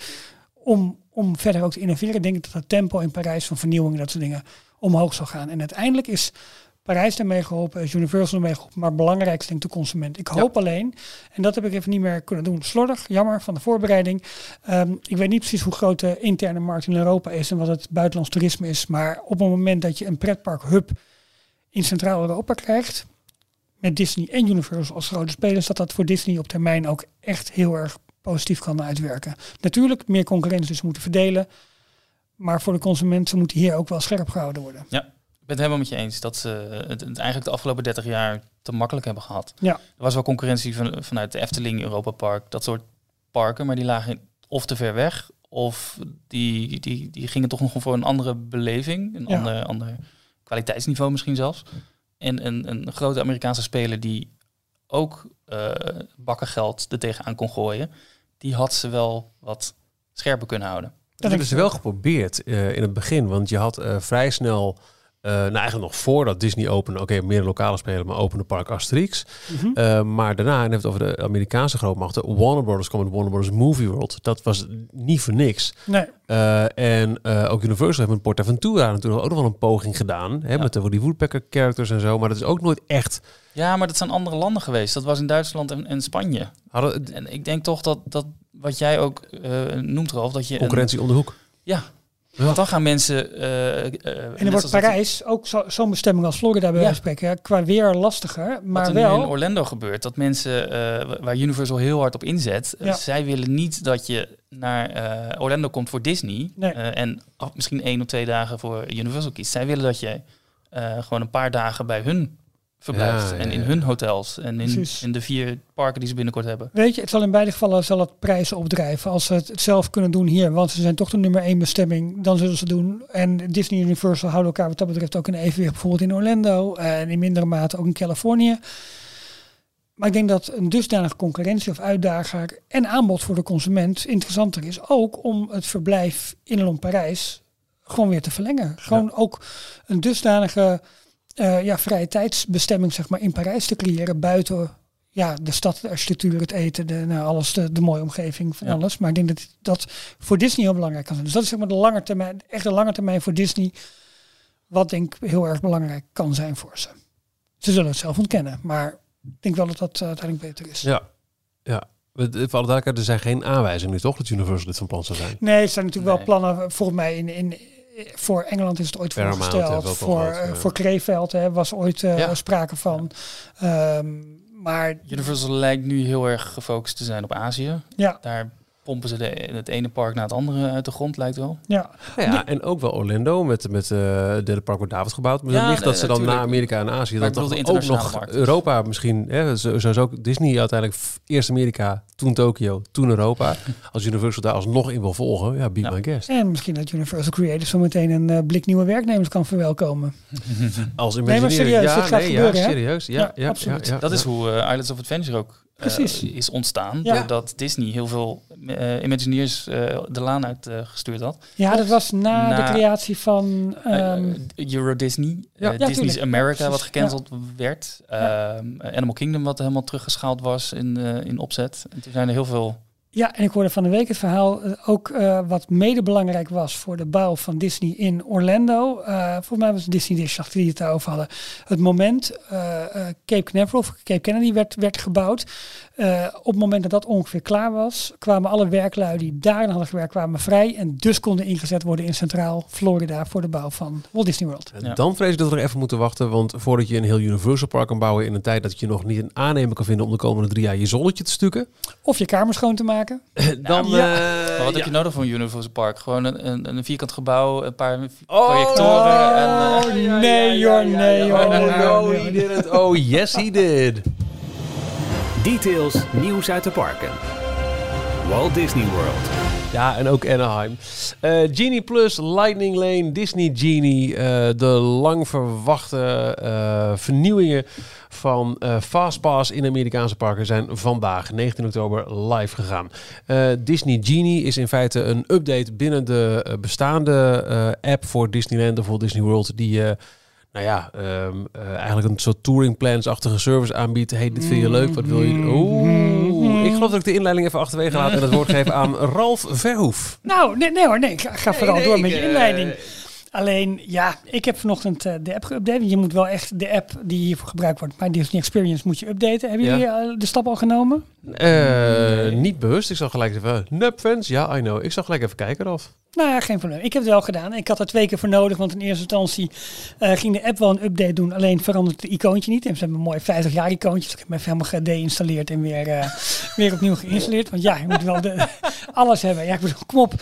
om, om verder ook te innoveren, denk ik dat het tempo in Parijs van vernieuwing dat soort dingen omhoog zal gaan. En uiteindelijk is Parijs ermee geholpen, Universal ermee geholpen, maar belangrijkste denk ik de consument. Ik hoop alleen, en dat heb ik even niet meer kunnen doen, slordig, jammer, van de voorbereiding. Um, ik weet niet precies hoe groot de interne markt in Europa is en wat het buitenlands toerisme is, maar op het moment dat je een pretpark hub in Centraal-Europa krijgt, met Disney en Universal als grote spelers, dat dat voor Disney op termijn ook echt heel erg positief kan uitwerken. Natuurlijk, meer concurrentie dus moeten verdelen, maar voor de consumenten moet hier ook wel scherp gehouden worden. Ja, ben het helemaal met je eens dat ze het, eigenlijk de afgelopen 30 jaar te makkelijk hebben gehad. Ja. Er was wel concurrentie van, vanuit de Efteling, Europa Park, dat soort parken, maar die lagen of te ver weg of die, die, die gingen toch nog voor een andere beleving, een ander, ander kwaliteitsniveau misschien zelfs. En een, een grote Amerikaanse speler die ook uh, bakken geld er tegenaan kon gooien, die had ze wel wat scherper kunnen houden. Dat hebben ze wel geprobeerd uh, in het begin, want je had uh, vrij snel uh, nou, eigenlijk nog voordat Disney opende, oké, okay, meer lokale spelen, maar opende Park Asterix. Mm -hmm. uh, maar daarna, en heeft het over de Amerikaanse grootmachten, Warner Brothers kwam met Warner Brothers Movie World. Dat was niet voor niks. Nee. Uh, en ook Universal heeft met PortAventura natuurlijk ook nog wel een poging gedaan, hè, ja. met de die Woodpecker characters en zo, maar dat is ook nooit echt... Ja, maar dat zijn andere landen geweest. Dat was in Duitsland en, en Spanje. Hadden, en ik denk toch dat, dat wat jij ook noemt, Ralf, dat je... Concurrentie een, om de hoek. Ja, ja. Want dan gaan mensen. Uh, uh, en dan wordt Parijs dat... ook zo'n zo bestemming als Florida bij ja. spreken. Qua weer lastiger. Maar Wat wel. in Orlando gebeurt, dat mensen uh, waar Universal heel hard op inzet, ja. zij willen niet dat je naar Orlando komt voor Disney nee. en misschien één of twee dagen voor Universal kiest. Zij willen dat je gewoon een paar dagen bij hun verblijft. Ja, en in hun hotels en in, in, de vier parken die ze binnenkort hebben. Weet je, het zal in beide gevallen zal het prijzen opdrijven. Als ze het zelf kunnen doen hier, want ze zijn toch de nummer één bestemming, dan zullen ze doen. En Disney Universal houden elkaar wat dat betreft ook in evenwicht. Bijvoorbeeld in Orlando en in mindere mate ook in Californië. Maar ik denk dat een dusdanige concurrentie of uitdager en aanbod voor de consument interessanter is. Ook om het verblijf in Parijs gewoon weer te verlengen. Gewoon ja. ook een dusdanige uh, ja, vrije tijdsbestemming zeg maar, in Parijs te creëren. Buiten ja, de stad, de architectuur, het eten, de, nou, alles, de, de mooie omgeving van ja. alles. Maar ik denk dat dat voor Disney heel belangrijk kan zijn. Dus dat is zeg maar de lange termijn, echt de lange termijn voor Disney. Wat denk ik heel erg belangrijk kan zijn voor ze. Ze zullen het zelf ontkennen, maar ik denk wel dat dat uh, uiteindelijk beter is. Ja, ja. Voor alle duidelijkheid, er zijn geen aanwijzingen nu toch dat Universal dit van plan zou zijn? Nee, er zijn natuurlijk nee. wel plannen volgens mij in, in, voor Engeland is het ooit voorgesteld. Voor, uh, voor Kreeveld hè, was ooit uh, ja. sprake van. Um, maar Universal lijkt nu heel erg gefocust te zijn op Azië. Ja. Daar pompen ze de, het ene park naar het andere uit de grond, lijkt wel. Ja, ja, ja en ook wel Orlando met, met uh, het derde park wordt David gebouwd. Maar ja, ligt dat ze dan na Amerika en Azië dan toch ook nog markt. Europa misschien. Hè, zo, zo is ook Disney uiteindelijk eerst Amerika, toen Tokio, toen Europa. Als Universal daar alsnog in wil volgen, ja, be ja. my guest. En misschien dat Universal Creators zo meteen een uh, blik nieuwe werknemers kan verwelkomen. Als nee, maar serieus, ja, dit gaat nee, gebeuren, ja, serieus. Ja, ja, absoluut. Ja, dat is hoe uh, Islands of Adventure ook Precies. Uh, is ontstaan. Ja. Doordat Disney heel veel uh, Imagineers uh, de laan uit gestuurd had. Ja, dat was na, na de creatie van... Um, Euro Disney. Ja, Disney's tuurlijk. America, Precies. wat gecanceld werd. Um, Animal Kingdom, wat helemaal teruggeschaald was in, in opzet. En toen zijn er heel veel... Ja, en ik hoorde van de week het verhaal ook wat mede belangrijk was voor de bouw van Disney in Orlando. volgens mij was het Disney Dish, die het daarover hadden. Het moment Cape Canaveral of Cape Kennedy werd, werd gebouwd. Uh, op het moment dat dat ongeveer klaar was, kwamen alle werklui die daarin hadden gewerkt, kwamen vrij. En dus konden ingezet worden in Centraal Florida voor de bouw van Walt Disney World. En dan vrees ik dat we er even moeten wachten, want voordat je een heel Universal Park kan bouwen in een tijd dat je nog niet een aannemer kan vinden om de komende drie jaar je zonnetje te stukken. Of je kamer schoon te maken. dan, ja. Uh, wat heb je nodig voor een Universal Park? Gewoon een, een, een vierkant gebouw, een paar oh, projectoren. en, uh, nee hoor, nee hoor. Oh, no, he didn't. Oh yes, he did. Details, nieuws uit de parken. Walt Disney World. Ja, en ook Anaheim. Uh, Genie Plus, Lightning Lane, Disney Genie. Uh, de lang verwachte uh, vernieuwingen van Fastpass in Amerikaanse parken zijn vandaag, 19 oktober, live gegaan. Disney Genie is in feite een update binnen de bestaande app voor Disneyland of voor Disney World. Die nou ja, um, uh, eigenlijk een soort touring plans-achtige service aanbiedt. Hey, dit vind je leuk, wat wil je? Mm-hmm. Oeh, ik geloof dat ik de inleiding even achterwege laat en het woord geven aan Ralf Verhoef. Nou, nee, nee hoor, nee, ik ga, ga vooral door met je eh, inleiding. Alleen, ja, ik heb vanochtend uh, de app geüpdate. Je moet wel echt de app die hiervoor gebruikt wordt, maar Disney Experience moet je updaten. Hebben jullie uh, de stap al genomen? Uh, niet bewust. Ik zal gelijk even, Nupfans, ja, I know. Ik zal gelijk even kijken, of. Nou ja, geen probleem. Ik heb het wel gedaan. Ik had er twee keer voor nodig, want in eerste instantie uh, ging de app wel een update doen. Alleen veranderde het icoontje niet. En ze hebben een mooi 50 jaar icoontje. Dus ik heb me even helemaal gedeinstalleerd en weer, uh, weer opnieuw geïnstalleerd. Want ja, je moet wel de, alles hebben. Ja, ik bedoel, kom op.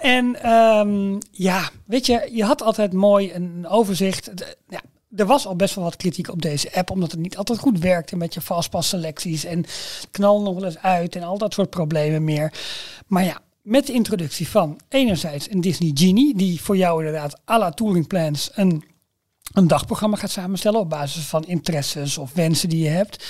En um, ja, weet je, je had altijd mooi een overzicht. Ja, er was al best wel wat kritiek op deze app, omdat het niet altijd goed werkte met je fastpass selecties en knal nog wel eens uit en al dat soort problemen meer. Maar ja, met de introductie van enerzijds een Disney Genie, die voor jou inderdaad à la Touring Plans een, een dagprogramma gaat samenstellen op basis van interesses of wensen die je hebt.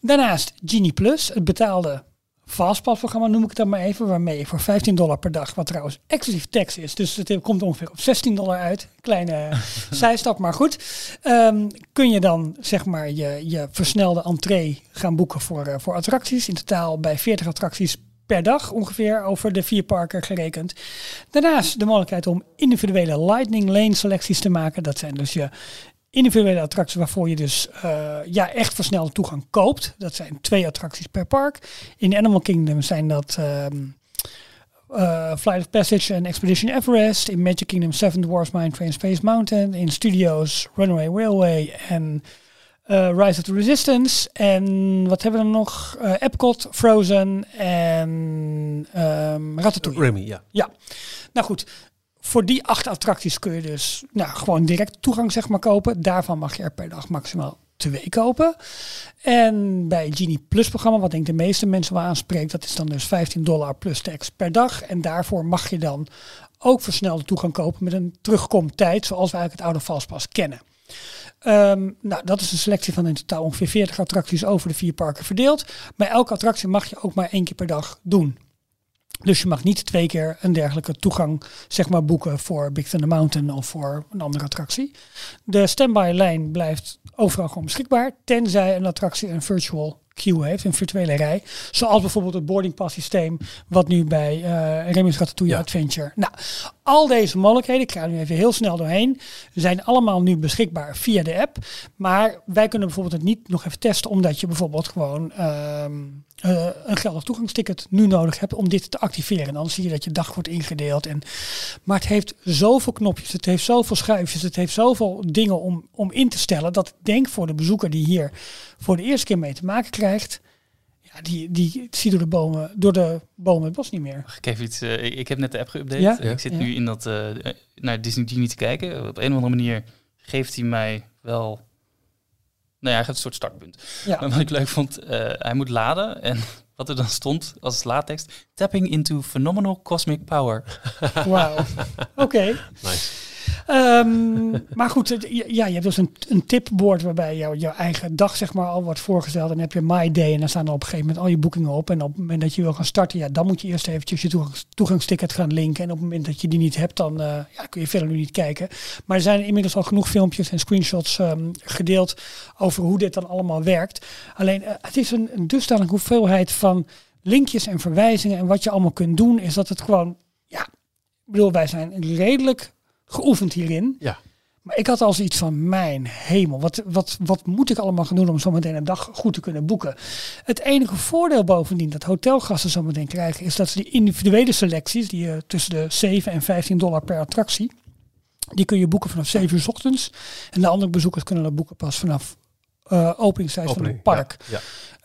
Daarnaast Genie Plus, het betaalde Fastpass-programma noem ik het dan maar even, waarmee je voor 15 dollar per dag, wat trouwens exclusief tax is, dus het komt ongeveer op 16 dollar uit. Kleine zijstap, maar goed. Um, kun je dan zeg maar je, je versnelde entree gaan boeken voor, uh, voor attracties. In totaal bij 40 attracties per dag ongeveer over de vier parken gerekend. Daarnaast de mogelijkheid om individuele Lightning Lane selecties te maken. Dat zijn dus je individuele attracties waarvoor je dus uh, ja, echt versnelde toegang koopt. Dat zijn twee attracties per park. In Animal Kingdom zijn dat um, uh, Flight of Passage en Expedition Everest. In Magic Kingdom Seven Dwarfs Mine Train Space Mountain. In Studios Runaway Railway en uh, Rise of the Resistance. En wat hebben we dan nog? Epcot, Frozen en um, Ratatouille. Remy, ja. Ja. Nou goed, voor die acht attracties kun je dus nou, gewoon direct toegang zeg maar kopen. Daarvan mag je er per dag maximaal twee kopen. En bij Genie Plus programma, wat denk ik de meeste mensen wel aanspreekt, dat is dan dus 15 dollar plus tax per dag. En daarvoor mag je dan ook versnelde toegang kopen met een terugkomtijd, zoals we eigenlijk het oude Fastpass kennen. Um, nou, dat is een selectie van in totaal ongeveer 40 attracties over de vier parken verdeeld. Maar elke attractie mag je ook maar één keer per dag doen. Dus je mag niet twee keer een dergelijke toegang zeg maar, boeken voor Big Thunder Mountain of voor een andere attractie. De standby lijn blijft overal gewoon beschikbaar, tenzij een attractie een virtual queue heeft, een virtuele rij. Zoals bijvoorbeeld het boarding pass systeem, wat nu bij uh, Remy's Ratatouille ja. Adventure. Nou, al deze mogelijkheden, ik ga nu even heel snel doorheen, zijn allemaal nu beschikbaar via de app. Maar wij kunnen bijvoorbeeld het niet nog even testen, omdat je bijvoorbeeld gewoon uh, uh, een geldig toegangsticket nu nodig hebt om dit te activeren. Dan zie je dat je dag wordt ingedeeld. En, maar het heeft zoveel knopjes, het heeft zoveel schuifjes, het heeft zoveel dingen om, om in te stellen, dat ik denk voor de bezoeker die hier voor de eerste keer mee te maken krijgt, ja, die, die ziet door de bomen, door de bomen het bos niet meer. Mag ik even iets? Uh, ik, ik, heb net de app geüpdate. Ja? Ik zit ja. nu in dat uh, naar Disney Genie te kijken. Op een of andere manier geeft hij mij wel. Nou ja, hij geeft een soort startpunt. Ja. Maar wat ik leuk vond, uh, hij moet laden en wat er dan stond als laattekst: tapping into phenomenal cosmic power. Wauw. Oké. Okay. Nice. Um, maar goed, ja, je hebt dus een, een waarbij jou, jouw eigen dag zeg maar al wordt voorgesteld. En dan heb je My Day en dan staan er op een gegeven moment al je boekingen op. En op het moment dat je wil gaan starten, ja, dan moet je eerst eventjes je toegangs, toegangsticket gaan linken. En op het moment dat je die niet hebt, dan uh, ja, kun je verder nu niet kijken. Maar er zijn inmiddels al genoeg filmpjes en screenshots um, gedeeld over hoe dit dan allemaal werkt. Alleen, uh, het is een, een hoeveelheid van linkjes en verwijzingen. En wat je allemaal kunt doen, is dat het gewoon, ja, ik bedoel, wij zijn redelijk geoefend hierin. Ja. Maar ik had als iets van, mijn hemel, wat, wat, wat moet ik allemaal gaan doen om zometeen een dag goed te kunnen boeken? Het enige voordeel bovendien dat hotelgasten zometeen krijgen, is dat ze die individuele selecties, die je tussen de 7 en 15 dollar per attractie, die kun je boeken vanaf 7 uur s ochtends. En de andere bezoekers kunnen dat boeken pas vanaf uh, openingstijd van het park. Ja,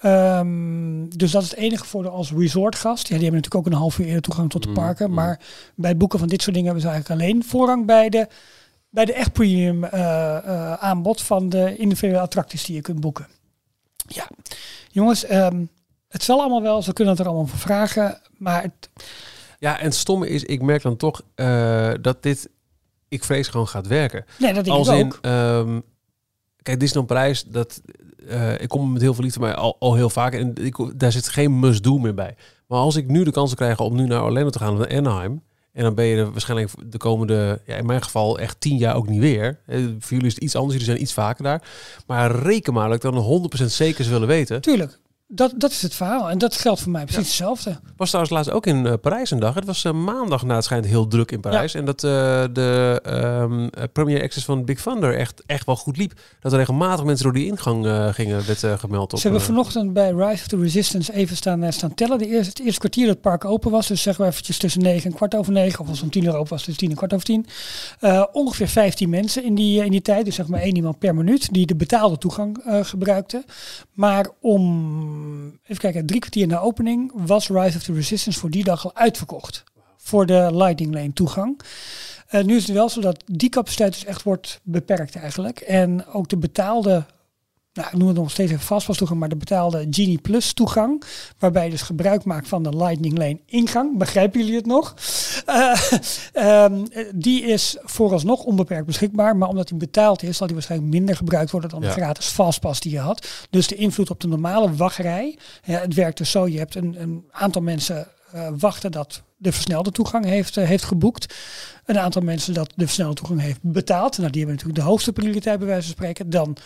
ehm, dus dat is het enige voordeel als resortgast. Ja, die hebben natuurlijk ook een half uur eerder toegang tot de mm, parken. Mm. Maar bij het boeken van dit soort dingen hebben ze eigenlijk alleen voorrang bij de, bij de echt premium uh, uh, aanbod van de individuele attracties die je kunt boeken. Ja, jongens, um, het zal allemaal wel. Ze kunnen het er allemaal voor vragen. Maar het... Ja, en het stomme is, ik merk dan toch dat dit, ik vrees gewoon gaat werken. Nee, dat denk Als ik ook. In, um, Kijk, Disneyland Parijs, dat, uh, ik kom met heel veel liefde bij al, al heel vaak. En ik, daar zit geen must-do meer bij. Maar als ik nu de kans krijg om nu naar Orlando te gaan, naar Anaheim... En dan ben je er waarschijnlijk de komende, ja, in mijn geval echt tien jaar ook niet weer. Eh, voor jullie is het iets anders, jullie zijn iets vaker daar. Maar reken maar dat ik dan 100% zeker willen weten. Tuurlijk. Dat, dat is het verhaal. En dat geldt voor mij precies hetzelfde. Was trouwens laatst ook in uh, Parijs een dag. Het was uh, maandag na het schijnt heel druk in Parijs. En dat uh, de um, Premier Access van Big Thunder echt, echt wel goed liep. Dat er regelmatig mensen door die ingang gingen, werd gemeld. Op, Ze hebben vanochtend bij Rise of the Resistance even staan, staan tellen. De eerste, het eerste kwartier dat het park open was. Dus zeggen we eventjes tussen negen en kwart over negen. Of als het om tien uur open was, tussen tien en kwart over tien. ongeveer 15 mensen in die, in die tijd. Dus zeg maar één iemand per minuut die de betaalde toegang gebruikte. Maar om even kijken, drie kwartier na opening was Rise of the Resistance voor die dag al uitverkocht. Voor de Lightning Lane toegang. Uh, nu is het wel zo dat die capaciteit dus echt wordt beperkt eigenlijk. En ook de betaalde nou, ik noem het nog steeds even vastpas toegang, maar de betaalde Genie Plus toegang, waarbij je dus gebruik maakt van de Lightning Lane ingang. Begrijpen jullie het nog? Uh, die is vooralsnog onbeperkt beschikbaar, maar omdat hij betaald is, zal die waarschijnlijk minder gebruikt worden dan de gratis fastpass die je had. Dus de invloed op de normale wachtrij, ja, het werkt dus zo, je hebt een, een aantal mensen uh, wachten dat de versnelde toegang heeft, uh, heeft geboekt. Een aantal mensen dat de versnelde toegang heeft betaald. Nou, die hebben natuurlijk de hoogste prioriteit bij wijze van spreken. Dan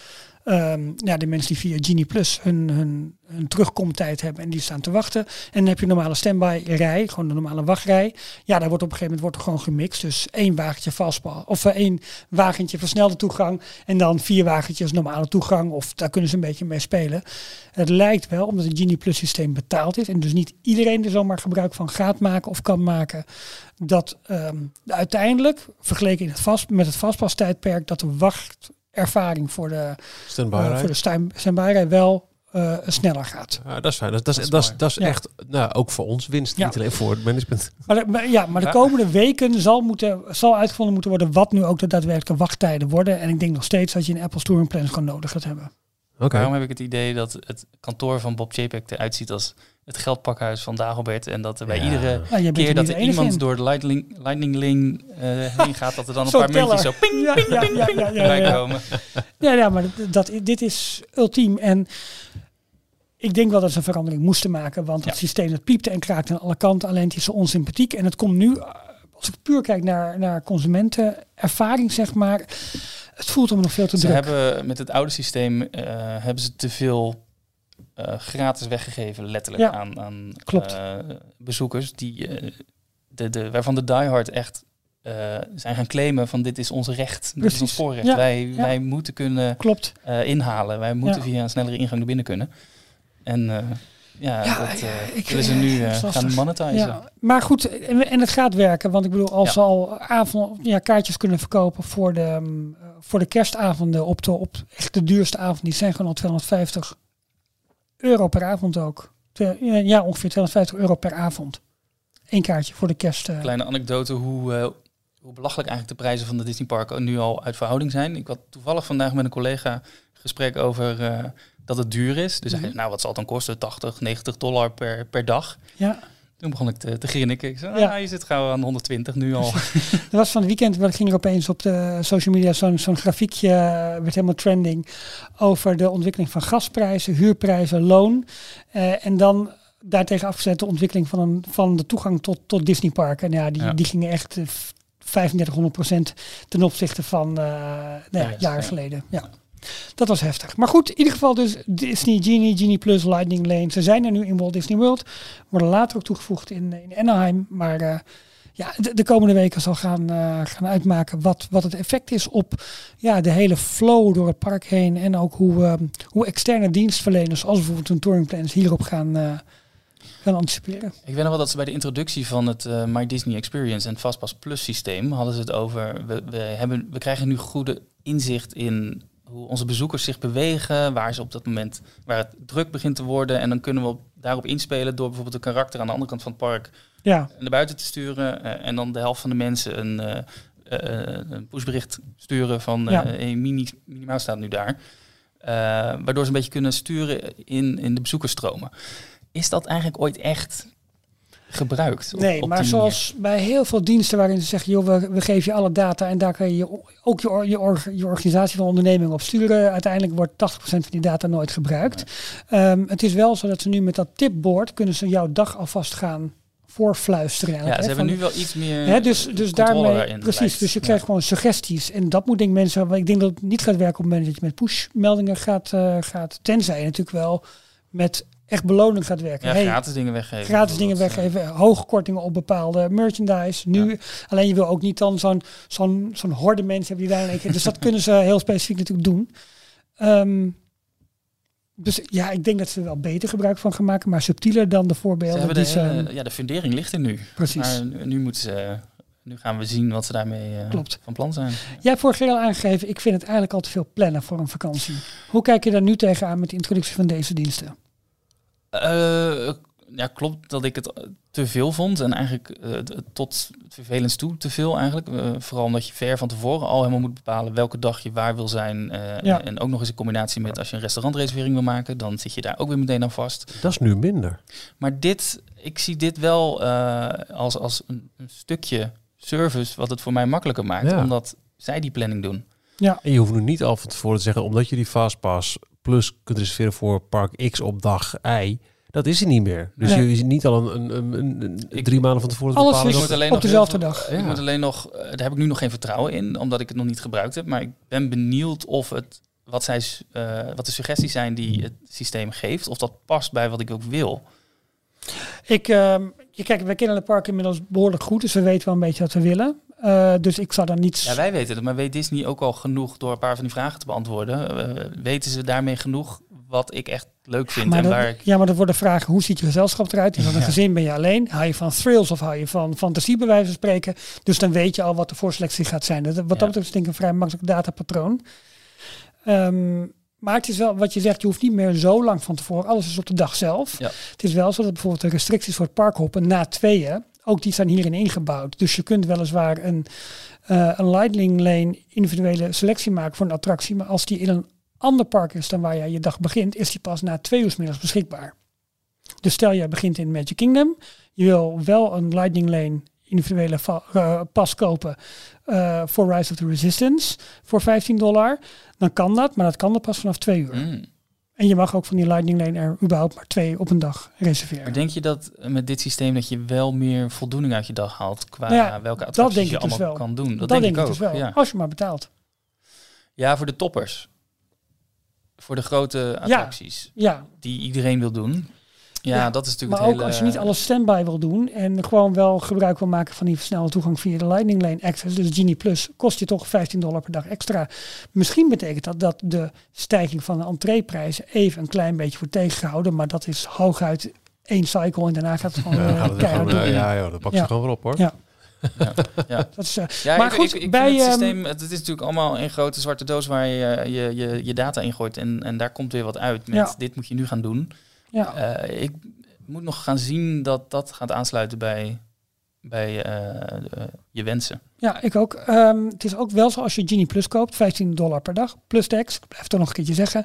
Um, ja, de mensen die via Genie Plus hun, hun, hun terugkomtijd hebben en die staan te wachten. En dan heb je een normale standby rij, gewoon de normale wachtrij. Ja, daar wordt op een gegeven moment wordt gewoon gemixt. Dus één wagentje vastbal of uh, één wagentje versnelde toegang en dan vier wagentjes normale toegang. Of daar kunnen ze een beetje mee spelen. Het lijkt wel, omdat het Genie Plus systeem betaald is en dus niet iedereen er zomaar gebruik van gaat maken of kan maken, dat um, uiteindelijk, vergeleken in het vast, met het vastpastijdperk, dat de wacht ervaring voor de standby voor de wel uh, sneller gaat. Ja, dat is fijn. Dat, dat, is, dat, is, dat is echt, nou, ook voor ons winst, niet alleen voor het management. Maar, ja, maar de komende weken zal, moeten, zal uitgevonden moeten worden wat nu ook de daadwerkelijke wachttijden worden. En ik denk nog steeds dat je een Apple Touring Plan gewoon nodig gaat hebben. Okay. Waarom heb ik het idee dat het kantoor van Bob Chapek eruit ziet als het geldpakhuis van Dagobert. En dat er bij iedere keer dat er iemand door de Lightning, lightning Link uh, heen gaat, dat er dan een paar muntjes zo ping, ja, ping, ja, ping, ping, ja, ja, komen. Ja, ja, maar dat, dit is ultiem. En ik denk wel dat ze een verandering moesten maken. Want het systeem dat piepte en kraakte aan alle kanten. Alleen het is zo onsympathiek. En het komt nu, als ik puur kijk naar, naar consumentenervaring, zeg maar. Het voelt hem nog veel te ze druk. Ze hebben met het oude systeem uh, hebben ze te veel gratis weggegeven, letterlijk ja, aan, aan uh, bezoekers die uh, de, de, waarvan de diehard echt zijn gaan claimen van dit is ons recht, dit is ons voorrecht. Ja, wij, ja. wij moeten kunnen Klopt. inhalen, wij moeten via een snellere ingang naar binnen kunnen. En ja, ja, dat ik, willen ze nu gaan monetizen. Maar goed, en, en, het gaat werken, want ik bedoel, als ze al avond, ja, kaartjes kunnen verkopen voor de, um, voor de kerstavonden op de, op echt de duurste avond, die zijn gewoon al 250 euro per avond ook. Ja, ongeveer 250 euro per avond. Eén kaartje voor de kerst. Uh. Kleine anekdote hoe, uh, hoe belachelijk eigenlijk de prijzen van de Disney Park nu al uit verhouding zijn. Ik had toevallig vandaag met een collega gesprek over uh, dat het duur is. Dus mm -hmm. nou wat zal het dan kosten? 80, 90 dollar per, per dag. Ja. Toen begon ik te, te grinniken. Ik zei, ja. Ah, je zit gauw aan 120 nu al. er was van het weekend, ging er opeens op de social media zo'n zo'n grafiekje, uh, werd helemaal trending, over de ontwikkeling van gasprijzen, huurprijzen, loon. Uh, en dan daartegen afgezet de ontwikkeling van, een, van de toegang tot, tot Disney Park. En ja, die, ja. die gingen echt uh, 3500% ten opzichte van uh, nou ja, jaren geleden. Ja. Dat was heftig. Maar goed, in ieder geval dus Disney Genie, Genie Plus, Lightning Lane. Ze zijn er nu in Walt Disney World. Worden later ook toegevoegd in, in Anaheim. Maar uh, ja, de, de, komende weken zal gaan, uh, gaan uitmaken wat, wat het effect is op ja, de hele flow door het park heen. En ook hoe, uh, hoe externe dienstverleners, als bijvoorbeeld een touringplanners, hierop gaan, uh, gaan anticiperen. Ik weet nog wel dat ze bij de introductie van het My Disney Experience en Fastpass Plus systeem hadden ze het over. We, hebben, we krijgen nu goede inzicht in hoe onze bezoekers zich bewegen, waar ze op dat moment waar het druk begint te worden. En dan kunnen we daarop inspelen door bijvoorbeeld een karakter aan de andere kant van het park ja. naar buiten te sturen. Uh, en dan de helft van de mensen een, uh, uh, een pushbericht sturen van ja. hey, mini, minimaal staat nu daar. waardoor ze een beetje kunnen sturen in, in de bezoekersstromen. Is dat eigenlijk ooit echt gebruikt. nee, maar zoals bij heel veel diensten waarin ze zeggen, joh, we, we geven je alle data en daar kan je ook je, je, je organisatie van onderneming op sturen. Uiteindelijk wordt 80% van die data nooit gebruikt. Ehm, het is wel zo dat ze nu met dat tipboard kunnen ze jouw dag alvast gaan voorfluisteren. Ja, ze hebben nu wel iets meer. Hè, dus dus daarmee precies. Dus je krijgt gewoon suggesties en dat moet denk mensen. Ik denk dat het niet gaat werken op het moment dat je met push-meldingen gaat, uh, gaat, tenzij je natuurlijk wel met echt beloning gaat werken. Ja, gratis dingen weggeven. Gratis dingen weggeven, hoge kortingen op bepaalde merchandise. Nu, alleen je wil ook niet dan zo'n zo'n zo'n horde mensen hebben die daar een keer. Dus dat kunnen ze heel specifiek natuurlijk doen. Um, dus ja, ik denk dat ze er wel beter gebruik van gaan maken, maar subtieler dan de voorbeelden. die de, ze, ja, de fundering ligt er nu. Precies. Maar nu moeten ze nu gaan we zien wat ze daarmee uh, van plan zijn. Jij hebt vorige keer al aangegeven, ik vind het eigenlijk al te veel plannen voor een vakantie. Hoe kijk je daar nu tegenaan met de introductie van deze diensten? Uh, ja, klopt dat ik het te veel vond. En eigenlijk uh, tot vervelend toe te veel eigenlijk. Uh, vooral omdat je ver van tevoren al helemaal moet bepalen welke dag je waar wil zijn. Ja. En ook nog eens in combinatie met als je een restaurantreservering wil maken, dan zit je daar ook weer meteen aan vast. Dat is nu minder. Maar dit, ik zie dit wel als, als een, een, stukje service wat het voor mij makkelijker maakt. Omdat zij die planning doen. Ja. En je hoeft nu niet al van tevoren te zeggen, omdat je die Fastpass plus kunt reserveren voor park X op dag Y. Dat is er niet meer. Dus je is niet al een, een, een, een drie maanden van tevoren Alles bepalen. Is alleen op dezelfde dag. Ik moet alleen nog, eh, daar heb ik nu nog geen vertrouwen in, omdat ik het nog niet gebruikt heb. Maar ik ben benieuwd of het, wat, zij, uh, wat de suggesties zijn die het systeem geeft, of dat past bij wat ik ook wil. Ik, uh, je kijkt, wij kennen het park inmiddels behoorlijk goed, dus we weten wel een beetje wat we willen. Uh, dus ik zou dan niet. Ja, wij weten het, maar weet Disney ook al genoeg door een paar van die vragen te beantwoorden? Uh, weten ze daarmee genoeg wat ik echt leuk vind. Maar en waar ik... Ja, maar worden vragen, hoe ziet je gezelschap eruit? Is dat een gezin, ben je alleen? Hou je van thrills of hou je van fantasie bij wijze van spreken? Dus dan weet je al wat de voorselectie gaat zijn. Dat, wat dat betreft is denk ik een vrij makkelijk datapatroon. Um, maar het is wel wat je zegt, je hoeft niet meer zo lang van tevoren. Alles is op de dag zelf. Ja. Het is wel zo dat bijvoorbeeld de restricties voor het parkhoppen na tweeën, ook die zijn hierin ingebouwd. Dus je kunt weliswaar een, uh, een Lightning Lane individuele selectie maken voor een attractie. Maar als die in een ander park is dan waar jij je dag begint, is die pas na twee uur middags beschikbaar. Dus stel jij begint in Magic Kingdom, je wil wel een Lightning Lane individuele uh, pas kopen uh, voor Rise of the Resistance voor 15 dollar, dan kan dat, maar dat kan er pas vanaf twee uur. Mm. En je mag ook van die Lightning Lane er überhaupt maar twee op een dag reserveren. Maar denk je dat met dit systeem dat je wel meer voldoening uit je dag haalt qua nou welke attracties je dus allemaal kan doen? Dat, denk, ik, ook. Dus wel, ja. als je maar betaalt. Ja, voor de toppers voor de grote attracties. Ja. Die iedereen wil doen. Ja, dat is natuurlijk maar ook als je niet alles standby wil doen en gewoon wel gebruik wil maken van die versnelde toegang via de Lightning Lane Access, dus Genie Plus, kost je toch 15 dollar per dag extra. Misschien betekent dat dat de stijging van de entreeprijzen even een klein beetje wordt tegengehouden, maar dat is hooguit één cycle en daarna gaat het gewoon ja, uh, keihard uh, ja, ja, dat pakt ze gewoon wel op hoor. Ja. Ja, ja. Dat is, uh, ja maar ik, goed, ik, ik bij het ehm, systeem, het, is natuurlijk allemaal een grote zwarte doos waar je je, je, je data in gooit en, en daar komt weer wat uit met ja. dit moet je nu gaan doen. Ja. Uh, ik moet nog gaan zien dat dat gaat aansluiten bij, bij uh, je wensen. Ja, ik ook. Um, het is ook wel zo als je Genie Plus koopt, 15 dollar per dag, plus tax. Ik blijf het toch nog een keertje zeggen.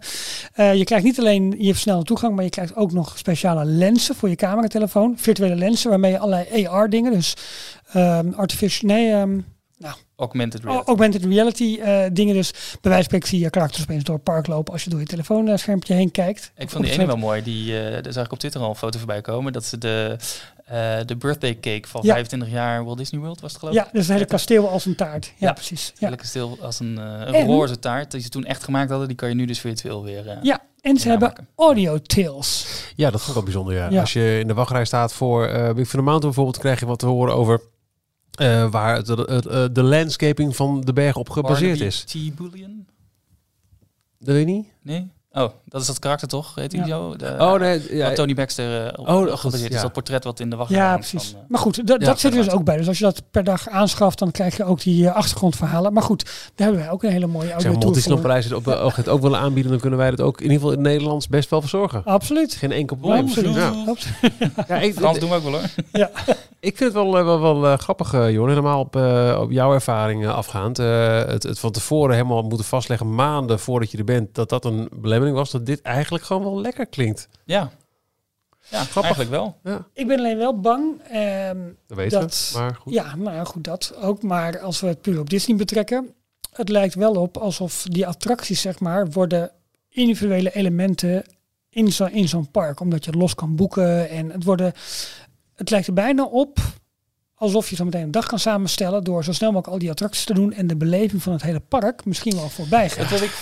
Uh, je krijgt niet alleen je snelle toegang, maar je krijgt ook nog speciale lenzen voor je cameratelefoon. Virtuele lenzen waarmee je allerlei AR dingen, dus um, artificial, nee, um, nou, augmented reality, augmented reality uh, dingen. Dus bij wijze van spreken zie je karakters opeens door het park lopen als je door je telefoonschermpje heen kijkt. Ik vond die ene wel mooi. Die, uh, daar zag ik op Twitter al een foto voorbij komen. Dat ze de, uh, de birthday cake van ja. 25 jaar Walt Disney World was het geloof ik. Ja, dus een hele kasteel als een taart. Ja, ja precies. Een hele kasteel als een, een roze taart die ze toen echt gemaakt hadden. Die kan je nu dus virtueel weer Ja, en ze hebben audio tails. Ja, dat vond ik wel bijzonder. Ja. Als je in de wachtrij staat voor uh, Big Thunder Mountain bijvoorbeeld, krijg je wat te horen over Uh, waar het, het, de landscaping van de berg op gebaseerd is. T-Bullion? Dat weet je niet? Nee? Oh, dat is dat karakter toch? Heet hij zo? De, oh nee, ja. Tony Baxter uh, op, oh, goed, is. Dat portret wat in de wacht Ja, precies. Van, uh, maar goed, dat zit er dus ook bij. Dus als je dat per dag aanschaft, dan krijg je ook die uh, achtergrondverhalen. Maar goed, daar hebben wij ook een hele mooie audio tour voor. Prijs het ook, het ook willen aanbieden, dan kunnen wij het ook in ieder geval in het Nederlands best wel verzorgen. Absoluut. Geen enkel probleem. Absoluut. Ja. Absoluut. ja, ik, Frans doen we ook wel hoor. ja. Ik vind het wel, wel, wel, wel grappig, Johan. Helemaal op, op jouw ervaring afgaand. het, het van tevoren helemaal moeten vastleggen, maanden voordat je er bent, dat dat een belemmering was. Dat dit eigenlijk gewoon wel lekker klinkt. Ja. Ja, Grappig. eigenlijk wel. Ja. Ik ben alleen wel bang. Ehm, dat weten dat, we, maar goed. Ja, nou goed, dat ook. Maar als we het puur op Disney betrekken, het lijkt wel op alsof die attracties, zeg maar, worden individuele elementen in zo'n in zo'n park. Omdat je het los kan boeken. En het worden. Het lijkt er bijna op alsof je zo meteen een dag kan samenstellen door zo snel mogelijk al die attracties te doen en de beleving van het hele park misschien wel voorbij gaat. Dat wil ik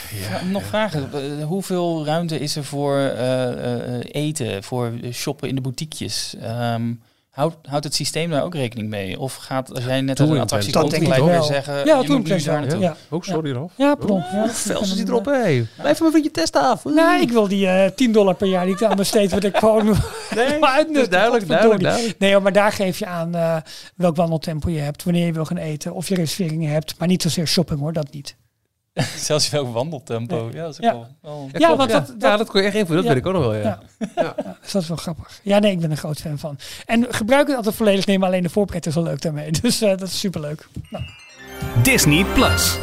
nog vragen. Hoeveel ruimte is er voor uh, eten, voor shoppen in de boutiquejes? Um, Houdt, houdt het systeem daar ook rekening mee? Of gaat, als jij net als een attractie komt, gelijk weer zeggen... Ja, toen ik daar naartoe. Ja. Ook sorry ja. Rolf. Ja, pardon. Oh, ja. Zit erop, hé. Blijf maar vriendje test af. Nee, ik wil die uh, 10 dollar per jaar die ik aan besteed, wat ik gewoon... nee, maar is duidelijk, duidelijk, duidelijk. Nee, maar daar geef je aan uh, welk wandeltempo je hebt, wanneer je wil gaan eten, of je reserveringen hebt. Maar niet zozeer shopping hoor, dat niet. Zelfs je ook wandeltempo. Ja, dat is ja. Wel, wel... ja, ja, want dat, dat, ja, dat kon je echt invullen. Dat weet ik ook nog wel, ja. Ja. Dus dat is wel grappig. Ja, nee, ik ben een groot fan van. En gebruik het altijd volledig nemen, alleen de voorpret is wel leuk daarmee. Dus uh, dat is superleuk. Nou. Disney Plus.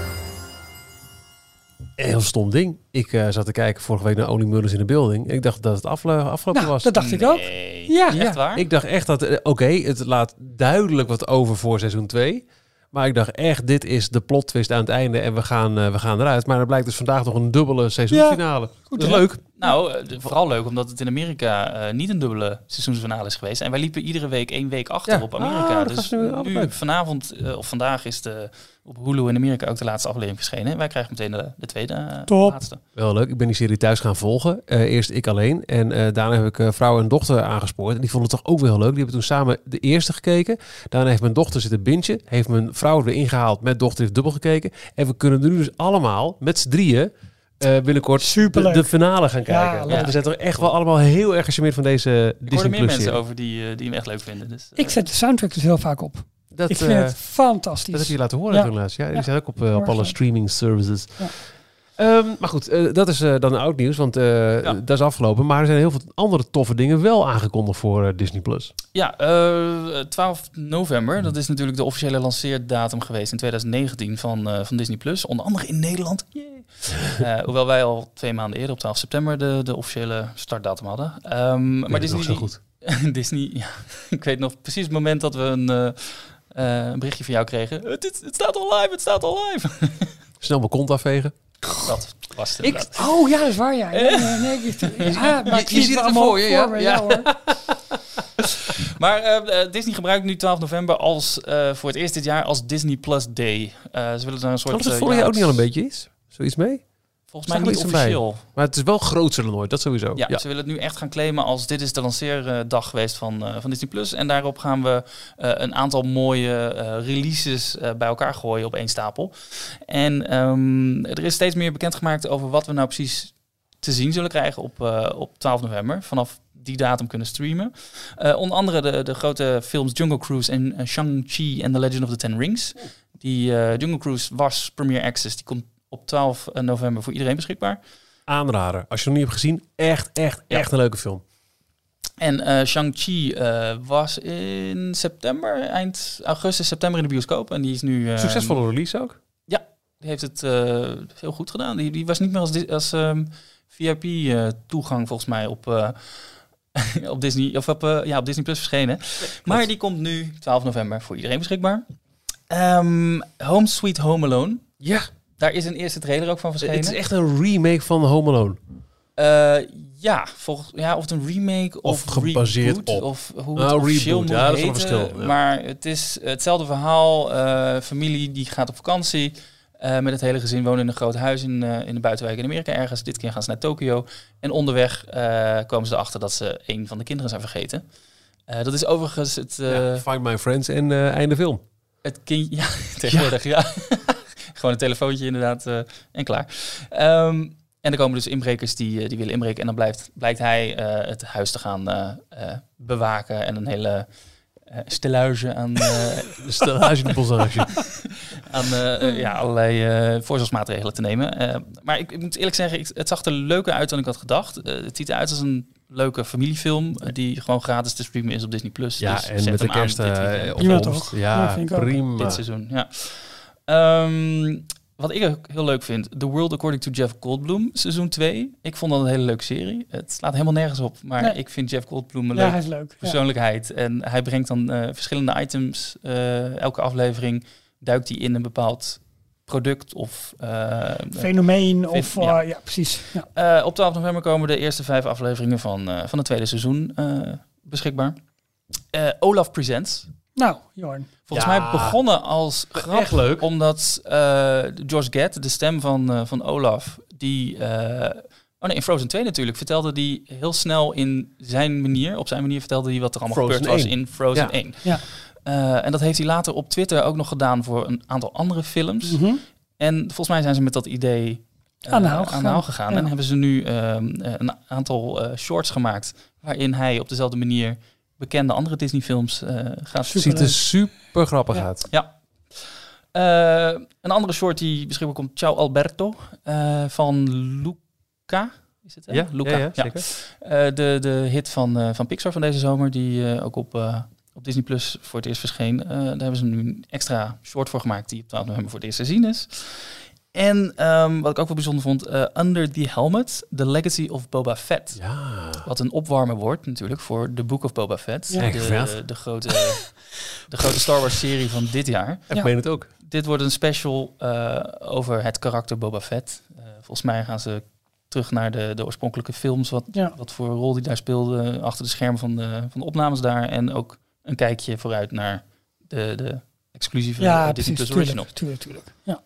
Een heel stom ding. Ik uh, zat te kijken vorige week naar Only Murders in the Building. Ik dacht dat het afgelopen nou, was. dat dacht nee. ik ook. Ja, echt waar? Ik dacht echt dat, uh, oké, okay, het laat duidelijk wat over voor seizoen 2. Maar ik dacht echt, dit is de plot twist aan het einde en we gaan, uh, we gaan eruit. Maar er blijkt dus vandaag nog een dubbele seizoensfinale. Ja, goed, dat is leuk. Nou, uh, vooral leuk omdat het in Amerika uh, niet een dubbele seizoensfinale is geweest. En wij liepen iedere week één week achter ja. op Amerika. Ah, dus nu, nu vanavond of vandaag is de op Hulu in Amerika ook de laatste aflevering verschenen. Wij krijgen meteen de, de tweede Top. laatste. Wel leuk. Ik ben die serie thuis gaan volgen. Uh, eerst ik alleen. En uh, daarna heb ik uh, vrouw en dochter aangespoord. En die vonden het toch ook wel heel leuk. Die hebben toen samen de eerste gekeken. Daarna heeft mijn dochter zitten bintje. Heeft mijn vrouw erin gehaald. Met dochter heeft dubbel gekeken. En we kunnen nu dus allemaal met z'n drieën uh, binnenkort Superleuk. de, de finale gaan kijken. Ja, we zijn toch echt wel allemaal heel erg gecharmeerd van deze ik Disney meer Plus mensen over die, uh, die hem echt leuk vinden. Dus, uh, ik zet de soundtrack dus heel vaak op. Dat, ik vind het fantastisch. Dat heb je laten horen ja. toen laatst. Ja, die ja. zijn ook op, op alle streaming services. Ja. Um, maar goed, uh, dat is uh, dan oud nieuws, want uh, ja. dat is afgelopen. Maar er zijn heel veel andere toffe dingen wel aangekondigd voor Disney+. Plus. Ja, 12 november, dat is natuurlijk de officiële lanceerdatum geweest in 2019 van, van Disney+. Plus. Onder andere in Nederland. hoewel wij al twee maanden eerder, op 12 september, de, de officiële startdatum hadden. Um, maar Disney... zo goed. Disney, ja, ik weet nog precies het moment dat we een, een berichtje van jou kregen. Het, het staat al live, het staat al live. Snel mijn kont afvegen. Dat was het ik, Oh ja, dat is waar, ja. ja, ja nee, ik, ja maar je, je ziet het voor je, ja. Me, ja. hoor. maar uh, Disney gebruikt nu 12 november als, uh, voor het eerst dit jaar als Disney Plus Day. Uh, ze willen daar een soort... Kan het vorig jaar ook niet al een beetje is? Zoiets mee? Volgens mij niet officieel. Maar het is wel groter dan ooit, dat sowieso. Ja, ja, ze willen het nu echt gaan claimen als dit is de lanceerdag geweest van, uh, van Disney+. Plus. En daarop gaan we uh, een aantal mooie uh, releases bij elkaar gooien op één stapel. En um, er is steeds meer bekendgemaakt over wat we nou precies te zien zullen krijgen op, op 12 november. Vanaf die datum kunnen streamen. onder andere de, de grote films Jungle Cruise en Shang-Chi and the Legend of the Ten Rings. Die Jungle Cruise was Premier Access, die komt op 12 november voor iedereen beschikbaar. Aanrader. Als je hem niet hebt gezien, echt, echt, ja. echt een leuke film. En uh, Shang-Chi uh, was in september, eind augustus, september in de bioscoop. En die is nu... Uh, Succesvolle release ook? Ja, die heeft het heel goed gedaan. Die, die was niet meer als, als um, VIP-toegang volgens mij op, op Disney, of op, ja, op Disney Plus verschenen. Maar die komt nu 12 november voor iedereen beschikbaar. Um, Home Sweet Home Alone. Ja. Daar is een eerste trailer ook van verschenen. Het is echt een remake van Home Alone. Uh, ja, volgens, ja, of het een remake of, of gebaseerd reboot, op. Of hoe het nou, reboot. Ja, dat is een verschil. Ja. Maar het is hetzelfde verhaal. Uh, familie die gaat op vakantie. Uh, met het hele gezin wonen in een groot huis in, in de buitenwijk in Amerika ergens. Dit keer gaan ze naar Tokio. En onderweg komen ze erachter dat ze een van de kinderen zijn vergeten. dat is overigens het... Ja, find My Friends en einde film. Het kind, ja, tegenwoordig, ja. Gewoon een telefoontje inderdaad uh, en klaar. Um, en er komen dus inbrekers die, die willen inbreken. En dan blijft, blijkt hij uh, het huis te gaan uh, bewaken en een hele uh, stellage aan... Uh, stellage de bosage. aan uh, ja, allerlei voorzorgsmaatregelen te nemen. maar ik, ik, moet eerlijk zeggen, ik, het zag er leuker uit dan ik had gedacht. het ziet eruit als een leuke familiefilm die gewoon gratis te streamen is op Disney+. Plus. Ja, dus en met de kerst? Ja, ja prima. Dit seizoen, ja. Um, wat ik ook heel leuk vind, The World According to Jeff Goldblum, seizoen 2. Ik vond dat een hele leuke serie. Het slaat helemaal nergens op, maar nee. ik vind Jeff Goldblum een ja, leuk, leuk persoonlijkheid. Ja. En hij brengt dan uh, verschillende items. Uh, elke aflevering duikt hij in een bepaald product of... Uh, Fenomeen of... Ja. ja. precies. Ja. op 12 november komen de eerste vijf afleveringen van, van het tweede seizoen beschikbaar. Olaf Presents. Nou, Jorn. Volgens mij begonnen als grap, Echt leuk. omdat uh, George Gett, de stem van, uh, van Olaf, die... Uh, oh nee, in Frozen 2 natuurlijk, vertelde die heel snel in zijn manier, op zijn manier vertelde hij wat er allemaal Frozen gebeurd 1. was in Frozen Ja. 1. Ja. en dat heeft hij later op Twitter ook nog gedaan voor een aantal andere films. Mhm. En volgens mij zijn ze met dat idee uh, Aan de haal aan de gegaan. haal gegaan. Ja. En hebben ze nu um, een aantal uh, shorts gemaakt waarin hij op dezelfde manier bekende andere Disney films uh, gaat. Ziet er super grappig Ja. uit. ja. Uh, een andere soort die beschikbaar komt, Ciao Alberto uh, van Luca. Is het? hè? Ja, Luca. ja, ja, zeker. Uh, de, de hit van, uh, van Pixar van deze zomer, die uh, ook op, uh, op Disney Plus voor het eerst verscheen. Uh, daar hebben ze nu een extra short voor gemaakt die op 12 november voor het eerst te zien is. En um, wat ik ook wel bijzonder vond, uh, Under the Helmet, The Legacy of Boba Fett. Ja. Wat een opwarmer wordt natuurlijk voor The Book of Boba Fett. Ja. De, de, grote, de grote Star Wars serie van dit jaar. Ik Ja. meen het ook. Dit wordt een special uh, over het karakter Boba Fett. Uh, volgens mij gaan ze terug naar de, de oorspronkelijke films. Wat, Ja. wat voor rol die daar speelde achter de schermen van de, van de opnames daar. En ook een kijkje vooruit naar de, de exclusieve Ja, Disney. Plus Original. Tuurlijk, tuurlijk. Ja.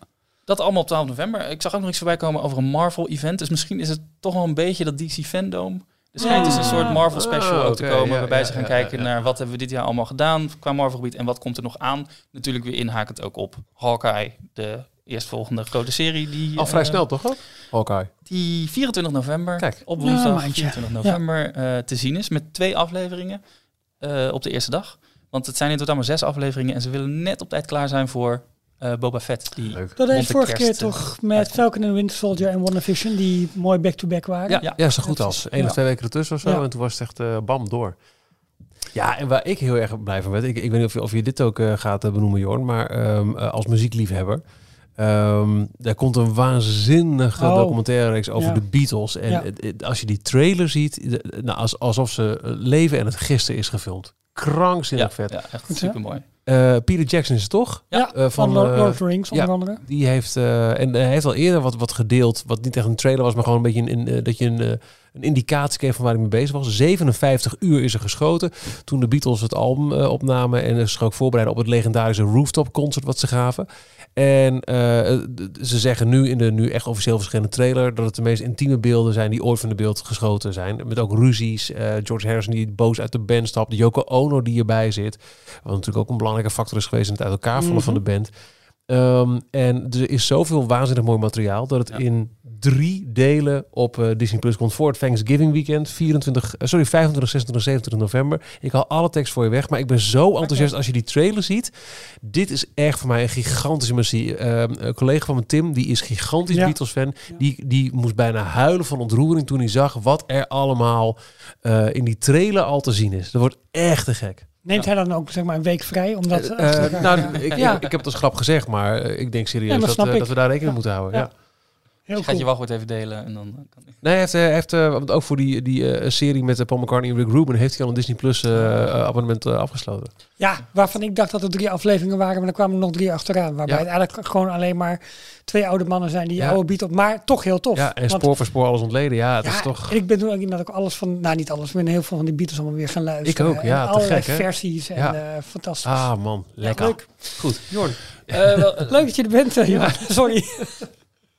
Dat allemaal op 12 november. Ik zag ook nog iets voorbij komen over een Marvel-event. Dus misschien is het toch wel een beetje dat DC Fandom. Er schijnt dus een soort Marvel special Ah, ook te komen. ja, waarbij ja, ze gaan ja, kijken ja. naar wat hebben we dit jaar allemaal gedaan qua Marvel-gebied. En wat komt er nog aan. Natuurlijk weer inhakend ook op Hawkeye. De eerstvolgende grote serie. Die, Al vrij eh, snel, toch? ook? Oké. Die 24 november Kijk. op woensdag maandje. 24 november eh, te zien is. Met twee afleveringen eh, op de eerste dag. Want het zijn in totaal maar zes afleveringen. En ze willen net op tijd klaar zijn voor eh, Boba Fett. Die Leuk. Dat vorige kerst, keer eh, toch met uitkomt. Falcon en Winter Soldier en WandaVision, die mooi back-to-back waren. Ja. Ja, ja, zo goed als. Eén Ja. of twee weken ertussen of zo. Ja. En toen was het echt eh, bam door. Ja, en waar ik heel erg blij van werd, ik, ik weet niet of je, of je dit ook eh, gaat eh, benoemen, Jorn, maar ehm, eh, als muziekliefhebber. ehm er komt een waanzinnige Oh. documentaire reeks over Ja. de Beatles. En Ja. het- het- als je die trailer ziet, de- nou, als, alsof ze eh, leven en het gisteren is gefilmd. Krankzinnig ja, vet. ja, echt super mooi. Eh, Peter Jackson is het toch? Ja, Eh, van, van, Lord, eh, Lord of the Rings onder ja. andere. Die heeft, eh, en hij heeft al eerder wat, wat gedeeld, wat niet echt een trailer was, maar gewoon een beetje een, een, eh, dat je een, eh, een indicatie kreeg van waar hij mee bezig was. 57 uur is er geschoten toen de Beatles het album eh, opnamen en zich ook voorbereiden op het legendarische rooftop concert wat ze gaven. En eh, d- ze zeggen nu in de nu echt officieel verschillende trailer dat het de meest intieme beelden zijn die ooit van de beeld geschoten zijn. Met ook ruzies, eh, George Harrison die boos uit de band stapt, Yoko Ono die erbij zit. Wat natuurlijk ook een belangrijke factor is geweest in het uit elkaar vallen Mhm. van de band. Ehm, en er is zoveel waanzinnig mooi materiaal dat het Ja. in drie delen op eh, Disney Plus komt voor het Thanksgiving weekend. 24, eh, sorry, 25, 26, 27 november. Ik haal alle tekst voor je weg, maar ik ben zo enthousiast als je die trailer ziet. Dit is echt voor mij een gigantische missie. Ehm, een collega van me, Tim, die is gigantisch Ja. Beatles fan. Die, die moest bijna huilen van ontroering toen hij zag wat er allemaal eh, in die trailer al te zien is. Dat wordt echt te gek. Neemt hij dan ook zeg maar een week vrij? Omdat, Eh, eh, nou, ja. ik, Ja. ik, ik heb het als grap gezegd, maar eh, ik denk Ja, serieus dat dat, eh, dat we daar rekening moeten houden. Ja. Heel Dus gaat je wachtwoord even delen en dan kan ik. Nee, hij heeft, eh, hij heeft eh, want ook voor die, die eh, serie met Paul McCartney en Rick Rubin heeft hij al een Disney Plus abonnement afgesloten. Ja, waarvan ik dacht dat er drie afleveringen waren, maar er kwamen er nog drie achteraan. Waarbij Ja. het eigenlijk gewoon alleen maar twee oude mannen zijn die Ja. oude Beatles, maar toch heel tof. Ja, en Want- spoor voor spoor alles ontleden. Ja, het ja, is toch... en ik ben toen ook inderdaad ook alles van, nou niet alles, maar ik ben heel veel van die Beatles allemaal weer gaan luisteren. Ik ook, ja, allerlei gek, hè? versies en Ja. eh, fantastisch. Ah man, Ja, lekker. leuk. Goed, Jorn. Eh, wel, Leuk dat je er bent, Johan. Sorry.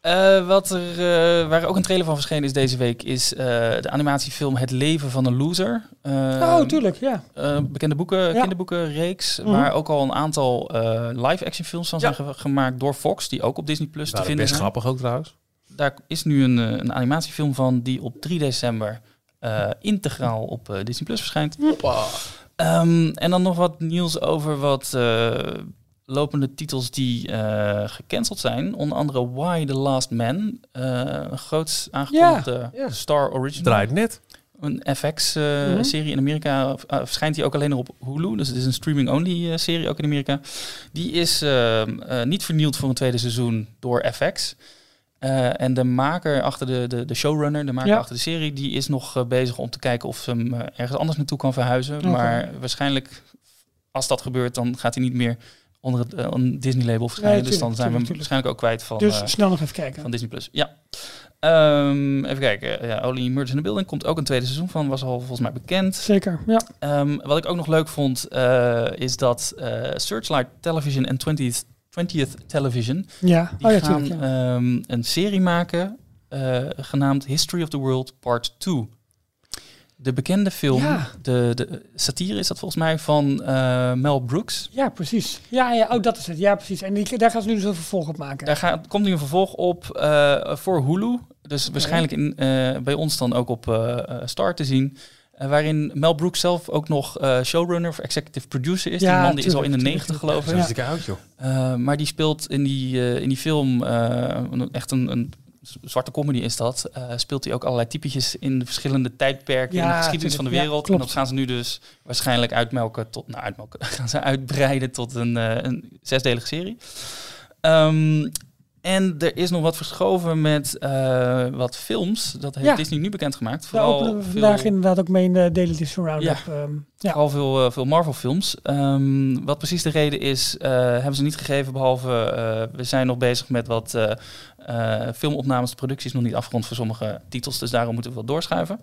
Uh, wat er, uh, waar ook een trailer van verschenen is deze week, is uh, de animatiefilm Het leven van een loser. oh, tuurlijk, ja. bekende boeken, ja. kinderboekenreeks, mm -hmm. waar ook al een aantal live-action films van ja. zijn gemaakt door Fox, die ook op Disney Plus te vinden best zijn. grappig ook trouwens. Daar is nu een, een animatiefilm van die op 3 december integraal op Disney Plus verschijnt. Um, en dan nog wat nieuws over wat lopende titels die uh, gecanceld zijn. Onder andere Why the Last Man. Uh, een groot aangekondigde ja, ja. Star Original. Draait net. Een FX-serie uh, mm -hmm. in Amerika. verschijnt die ook alleen nog op Hulu. Dus het is een streaming-only serie ook in Amerika. Die is niet vernield voor een tweede seizoen door FX. en de maker achter de, de, de showrunner, de maker ja. achter de serie, die is nog bezig om te kijken of ze hem ergens anders naartoe kan verhuizen. Okay. Maar waarschijnlijk, als dat gebeurt, dan gaat hij niet meer onder het uh, een Disney-label verschijnen. Nee, tuurlijk, dus dan zijn tuurlijk, we tuurlijk. waarschijnlijk ook kwijt van. Dus uh, snel nog even kijken. Van Disney Plus. Ja. Um, even kijken. Ja, Only Murders in the Building komt ook een tweede seizoen van. Was al volgens mij bekend. Zeker. Ja. Um, wat ik ook nog leuk vond, uh, is dat Searchlight Television en 20th, 20th Television. Ja. Die oh, ja, gaan ja. um, een serie maken genaamd History of the World Part 2 de bekende film, ja. de, de satire is dat volgens mij van uh, Mel Brooks. Ja, precies. Ja, ja, ook dat is het. Ja, precies. En die, daar gaan ze nu dus een vervolg op maken. Daar gaat, komt nu een vervolg op uh, voor Hulu. Dus okay. waarschijnlijk in, uh, bij ons dan ook op Star te zien. waarin Mel Brooks zelf ook nog showrunner of executive producer is. Ja, die man die is al in de negentig geloof ik. Ja. Zo is joh. maar die speelt in die, in die film echt een, een zwarte comedy is dat, uh, speelt hij ook allerlei typetjes in de verschillende tijdperken ja, in de geschiedenis van de wereld. Ja, en dat gaan ze nu dus waarschijnlijk uitmelken tot, nou uitmelken, gaan ze uitbreiden tot een, uh, een zesdelige serie. Um, en er is nog wat verschoven met uh, wat films. Dat heeft Ja. Disney nu bekendgemaakt. Daar Vooral openen we veel, vandaag inderdaad ook mee in de Daily Disney Roundup. Ja. ehm, ja. vooral veel, eh, veel Marvel films. Ehm, wat precies de reden is, eh, hebben ze niet gegeven. Behalve, eh, we zijn nog bezig met wat eh, eh, filmopnames. De productie is nog niet afgerond voor sommige titels. Dus daarom moeten we wat doorschuiven.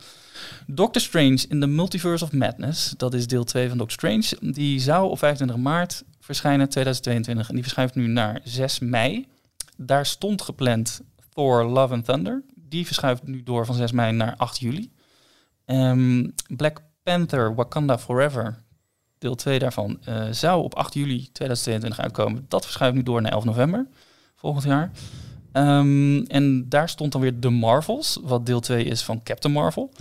Doctor Strange in the Multiverse of Madness. Dat is deel 2 van Doctor Strange. Die zou op 25 maart verschijnen 2022. En die verschuift nu naar 6 mei. Daar stond gepland Thor Love and Thunder. Die verschuift nu door van 6 mei naar 8 juli. Ehm, Black Panther Wakanda Forever, deel 2 daarvan, eh, zou op 8 juli 2022 uitkomen. Dat verschuift nu door naar 11 november volgend jaar. Ehm, en daar stond dan weer The Marvels, wat deel 2 is van Captain Marvel.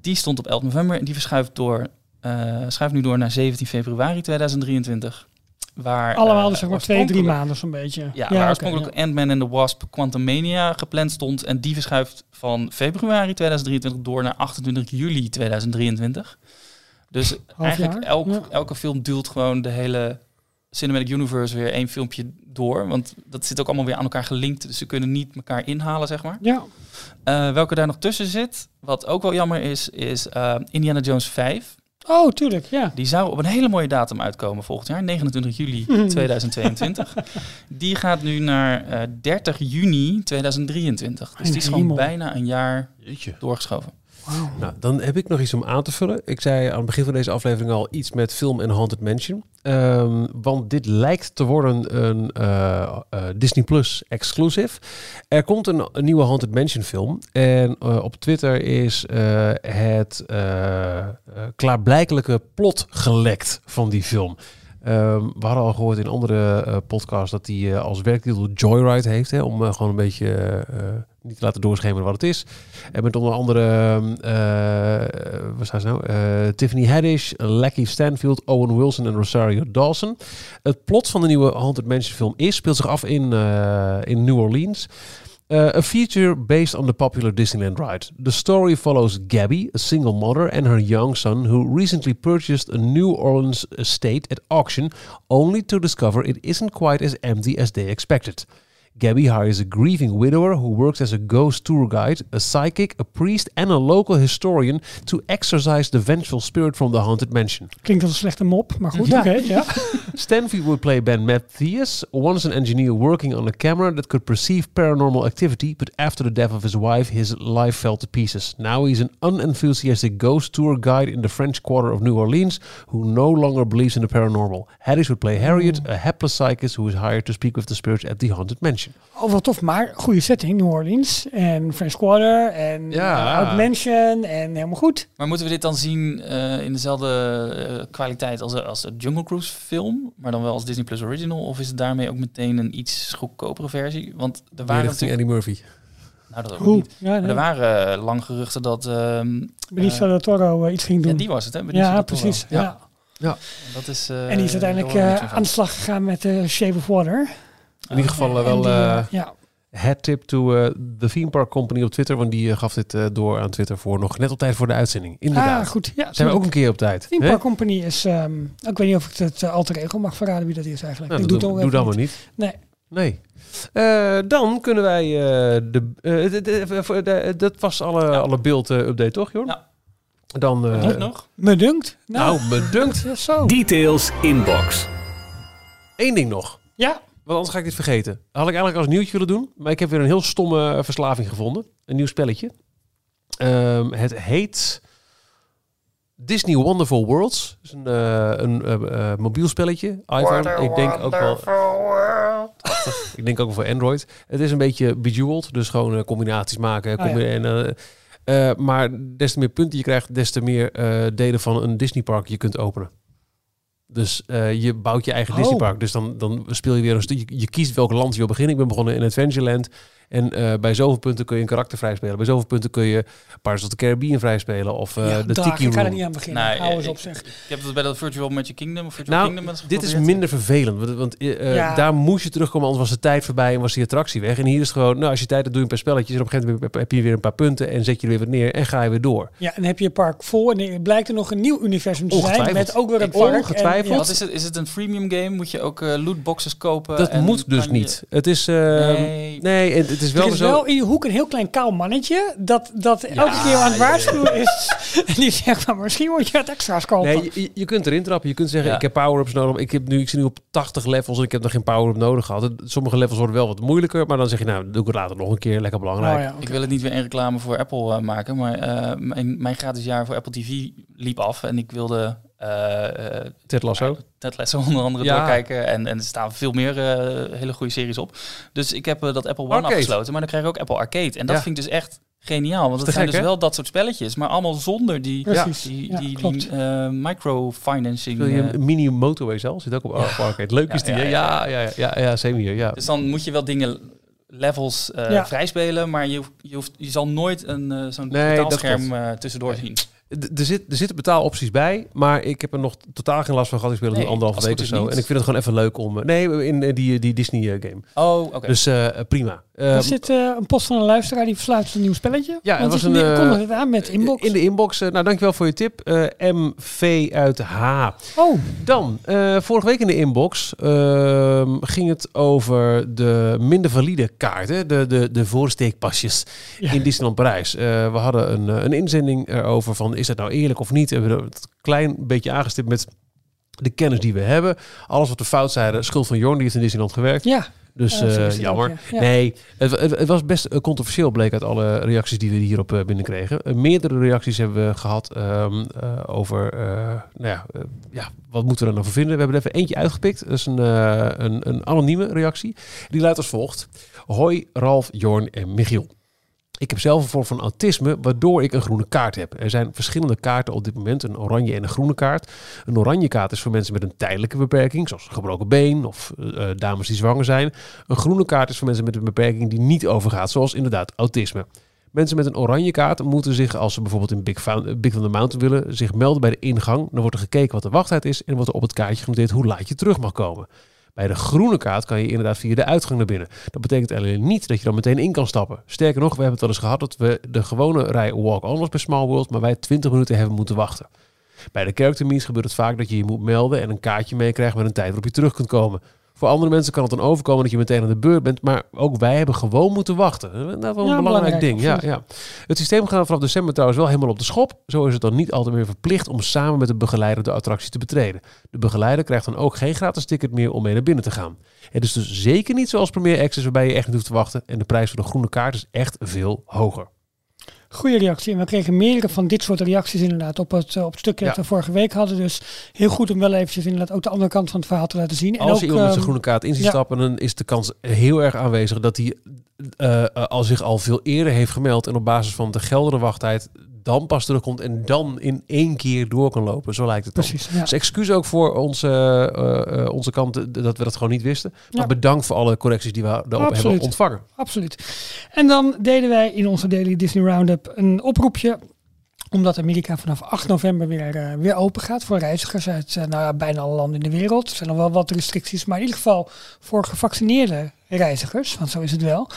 Die stond op 11 november en die verschuift, door, eh, schuift nu door naar 17 februari 2023. Waar, Allemaal eh, dus zeg maar twee, drie maanden zo'n beetje. ja, waar oorspronkelijk ja. Ant-Man and the Wasp Quantumania gepland stond. En die verschuift van februari 2023 door naar 28 juli 2023. Dus eigenlijk jaar, elk, ja. elke film duwt gewoon de hele Cinematic Universe weer één filmpje door. Want dat zit ook allemaal weer aan elkaar gelinkt. Dus ze kunnen niet elkaar inhalen, zeg maar. Ja, Eh, welke daar nog tussen zit, wat ook wel jammer is, is eh, Indiana Jones 5. Oh tuurlijk, ja. Die zou op een hele mooie datum uitkomen volgend jaar, 29 juli Mhm. 2022. die gaat nu naar eh, 30 juni 2023. Dus die is gewoon bijna een jaar Jeetje. doorgeschoven. Nou, dan heb ik nog iets om aan te vullen. Ik zei aan het begin van deze aflevering al iets met film en Haunted Mansion. Ehm, want dit lijkt te worden een eh, eh, Disney Plus exclusive. Er komt een, nieuwe Haunted Mansion film. En eh, op Twitter is het klaarblijkelijke plot gelekt van die film. Ehm, we hadden al gehoord in andere podcasts dat hij als werktitel Joyride heeft. Hè, om gewoon een beetje niet te laten doorschemeren wat het is. En met onder andere, eh wat ze nou? Eh, Tiffany Haddish, Lackey Stanfield, Owen Wilson en Rosario Dawson. Het plot van de nieuwe Haunted Mansion film is, speelt zich af in, eh, in New Orleans. Uh, a feature based on the popular Disneyland ride. The story follows Gabby, a single mother, and her young son who recently purchased a New Orleans estate at auction, only to discover it isn't quite as empty as they expected. Gabby hires a grieving widower who works as a ghost tour guide, a psychic, a priest, and a local historian to exorcise the vengeful spirit from the haunted mansion. Klinkt als een slechte mop, maar goed, Ja. oké, ja. Stanfield would play Ben Mathias, once an engineer working on a camera that could perceive paranormal activity, but after the death of his wife, his life fell to pieces. Now he's an unenthusiastic ghost tour guide in the French quarter of New Orleans who no longer believes in the paranormal. Harris would play Harriet, hmm. a hapless psychic who is hired to speak with the spirits at the haunted mansion. Oh, wat tof. Maar goede setting, New Orleans. En French Quarter. En Ja. Out Mansion. En helemaal goed. Maar moeten we dit dan zien eh, in dezelfde eh, kwaliteit als, als de Jungle Cruise film, maar dan wel als Disney Plus Original? Of is het daarmee ook meteen een iets goedkopere versie? Want er waren richting natuurlijk... Eddie Murphy. Nou, dat ook niet. Ja, nee. er waren eh, lang geruchten dat... ehm, Benicio eh, del Toro eh, iets ging ja, doen. die was het, hè? Benicio Ja, precies. Ja. Ja. Dat is, eh, En die is uiteindelijk eh, aan de slag gegaan met de Shape of Water. In ieder geval eh, wel die, eh, eh ja. head tip to eh, the Theme Park Company op Twitter, want die gaf dit eh, door aan Twitter voor nog net op tijd voor de uitzending. Inderdaad. Ah, goed. Ja, Zijn we ook een keer op tijd? Theme? Park Company is... ehm, ik weet niet of ik het uh, alter ego mag verraden wie dat is eigenlijk. Nou, ik doe, doe, doe, het maar niet. Nee. Nee. Eh, dan kunnen wij eh, de, eh, de, de- voor de- dat was alle, alle beeld-update, toch, Jorn? Ja. Dan, eh, Nog nog? Me dunkt. Nou, nou, bedunkt. ja, zo. Details inbox. Eén ding nog. Ja, Want anders ga ik dit vergeten. Dat had ik eigenlijk als nieuwtje willen doen. Maar ik heb weer een heel stomme verslaving gevonden. Een nieuw spelletje. Ehm, het heet Disney Wonderful Worlds. Het is een, eh, een eh, eh, mobiel spelletje. iPhone. Ik denk ook wel. Ik denk ook wel voor Android. Het is een beetje bejeweled. Dus gewoon combinaties maken. Ah, ja. en, maar des te meer punten je krijgt, des te meer eh, delen van een Disney park je kunt openen. Dus eh, je bouwt je eigen Oh. Disney park. Dus dan, dan speel je weer een stukje. Je kiest welk land je wil beginnen. Ik ben begonnen in Adventureland. En eh, bij zoveel punten kun je een karakter vrijspelen. Bij zoveel punten kun je Pirates of the Caribbean vrijspelen. Of eh, ja de dag, Tiki ik ga er Room. niet aan beginnen. Nee, Hou eens ik- op zeg. Ik heb het bij dat Virtual Magic Kingdom of Virtual Nou, Kingdom dit is minder vervelend. Want, want eh, Ja. daar moest je terugkomen, anders was de tijd voorbij en was die attractie weg. En hier is het gewoon, nou, als je tijd hebt, doe je een paar spelletjes. En op een gegeven moment heb je weer een paar punten en zet je er weer wat neer en ga je weer door. Ja, en heb je je park vol en er blijkt er nog een nieuw universum te zijn met ook weer een park. Ongetwijfeld. En, ja, Wat is het? Is het een freemium game? Moet je ook lootboxes kopen? Dat en moet dus je- niet. Het is, eh, nee. Nee. Het, is wel er is zo. wel in je hoek een heel klein kaal mannetje dat, dat elke keer aan het ja, waarschuwen is. En die zegt, maar misschien moet je het extra's kopen. Nee, je, je kunt erin trappen. Je kunt zeggen, Ja. ik heb power-ups nodig. Ik, heb nu, ik zit nu op 80 levels en ik heb nog geen power-up nodig gehad. Sommige levels worden wel wat moeilijker. Maar dan zeg je, nou, dan doe ik het later nog een keer. Lekker belangrijk. Oh. Ik wil het niet weer een reclame voor Apple eh, maken, maar eh, mijn, mijn gratis jaar voor Apple TV liep af en ik wilde Ted Lasso. Ted Lasso onder andere Ja. doorkijken en, en er staan veel meer eh, hele goede series op. Dus ik heb eh, dat Apple One Arcade. afgesloten, maar dan krijg ik ook Apple Arcade. En dat Ja. vind ik dus echt geniaal, want het zijn gek, dus hè? wel dat soort spelletjes, maar allemaal zonder die, Ja, die, die eh, microfinancing. Wil je eh. een mini motorway zelf? Zit ook op Apple Arcade. Leuk is Ja, die, hè? ja, Ja, ja, ja, ja, ja, same hier, ja. Dus dan moet je wel dingen levels eh Ja. vrijspelen, maar je, hoeft- je, hoeft, je zal nooit een eh, zo'n Nee, eh, tussendoor zien. Er, zit, er zitten betaalopties bij, maar ik heb er nog totaal geen last van gehad. Ik speel het Nee, als week of zo. En ik vind het gewoon even leuk om... eh, Nee, in eh, die, die Disney eh, game. Oh, oké. Dus eh, prima. Eh, Er zit eh, een post van een luisteraar die versluit een nieuw spelletje. Ja, Want was een, eh, kondigde het aan met inbox. In de inbox. nou, dankjewel voor je tip. Eh, MV uit H. Oh, Dan, eh, vorige week in de inbox ehm, ging het over de minder valide kaarten. De, de, de voorsteekpasjes Ja. in Disneyland Parijs. Eh, we hadden een, een inzending erover van is dat nou eerlijk of niet. We hebben het klein beetje aangestipt met de kennis die we hebben. Alles wat we fout zeiden, schuld van Jorn, die heeft in Disneyland gewerkt. ja. Dus zo eh, jammer. ook, ja. Ja. Nee, het, het, het was best eh, controversieel, bleek uit alle reacties die we hierop eh, binnenkregen. Meerdere reacties hebben we gehad ehm, eh, over, nou ja, ja, wat moeten we er nou voor vinden? We hebben er even eentje uitgepikt. Dat is een, een, een anonieme reactie. Die luidt als volgt. Hoi, Ralf, Jorn en Michiel. Ik heb zelf een vorm van autisme, waardoor ik een groene kaart heb. Er zijn verschillende kaarten op dit moment, een oranje en een groene kaart. Een oranje kaart is voor mensen met een tijdelijke beperking, zoals een gebroken been of eh, dames die zwanger zijn. Een groene kaart is voor mensen met een beperking die niet overgaat, zoals inderdaad autisme. Mensen met een oranje kaart moeten zich, als ze bijvoorbeeld in Big, Big Thunder Mountain willen, zich melden bij de ingang. Dan wordt er gekeken wat de wachttijd is en wordt er op het kaartje genoteerd hoe laat je terug mag komen. Bij de groene kaart kan je inderdaad via de uitgang naar binnen. Dat betekent alleen niet dat je dan meteen in kan stappen. Sterker nog, we hebben het wel eens gehad dat we de gewone rij walk-on was bij Small World, maar wij 20 minuten hebben moeten wachten. Bij de character meets gebeurt het vaak dat je je moet melden en een kaartje meekrijgt met een tijd waarop je terug kunt komen. Voor andere mensen kan het dan overkomen dat je meteen aan de beurt bent. Maar ook wij hebben gewoon moeten wachten. Dat is wel een Ja, belangrijk belangrijk, ding. Ja, ja. Het systeem gaat vanaf december trouwens wel helemaal op de schop. Zo is het dan niet altijd meer verplicht om samen met de begeleider de attractie te betreden. De begeleider krijgt dan ook geen gratis ticket meer om mee naar binnen te gaan. Het is dus zeker niet zoals Premier Access waarbij je echt niet hoeft te wachten. En de prijs voor de groene kaart is echt veel hoger. Goede reactie. En we kregen meerdere van dit soort reacties inderdaad op het, eh, op het stukje Ja. dat we vorige week hadden. Dus heel goed om wel eventjes inderdaad ook de andere kant van het verhaal te laten zien. En Als ook, je iemand met zijn ehm, groene kaart in ziet ja. stappen, dan is de kans heel erg aanwezig dat hij eh, al zich al veel eerder heeft gemeld en op basis van de geldende wachttijd dan pas terugkomt en dan in één keer door kan lopen. Zo lijkt het dan. Precies. Ja. Dus excuus ook voor onze, eh, onze kant eh, dat we dat gewoon niet wisten. Maar Ja. bedankt voor alle correcties die we daarop hebben ontvangen. Absoluut. En dan deden wij in onze Daily Disney Roundup een oproepje omdat Amerika vanaf 8 november weer, weer open gaat voor reizigers uit nou ja, bijna alle landen in de wereld. Er zijn nog wel wat restricties, maar in ieder geval voor gevaccineerde reizigers, want zo is het wel.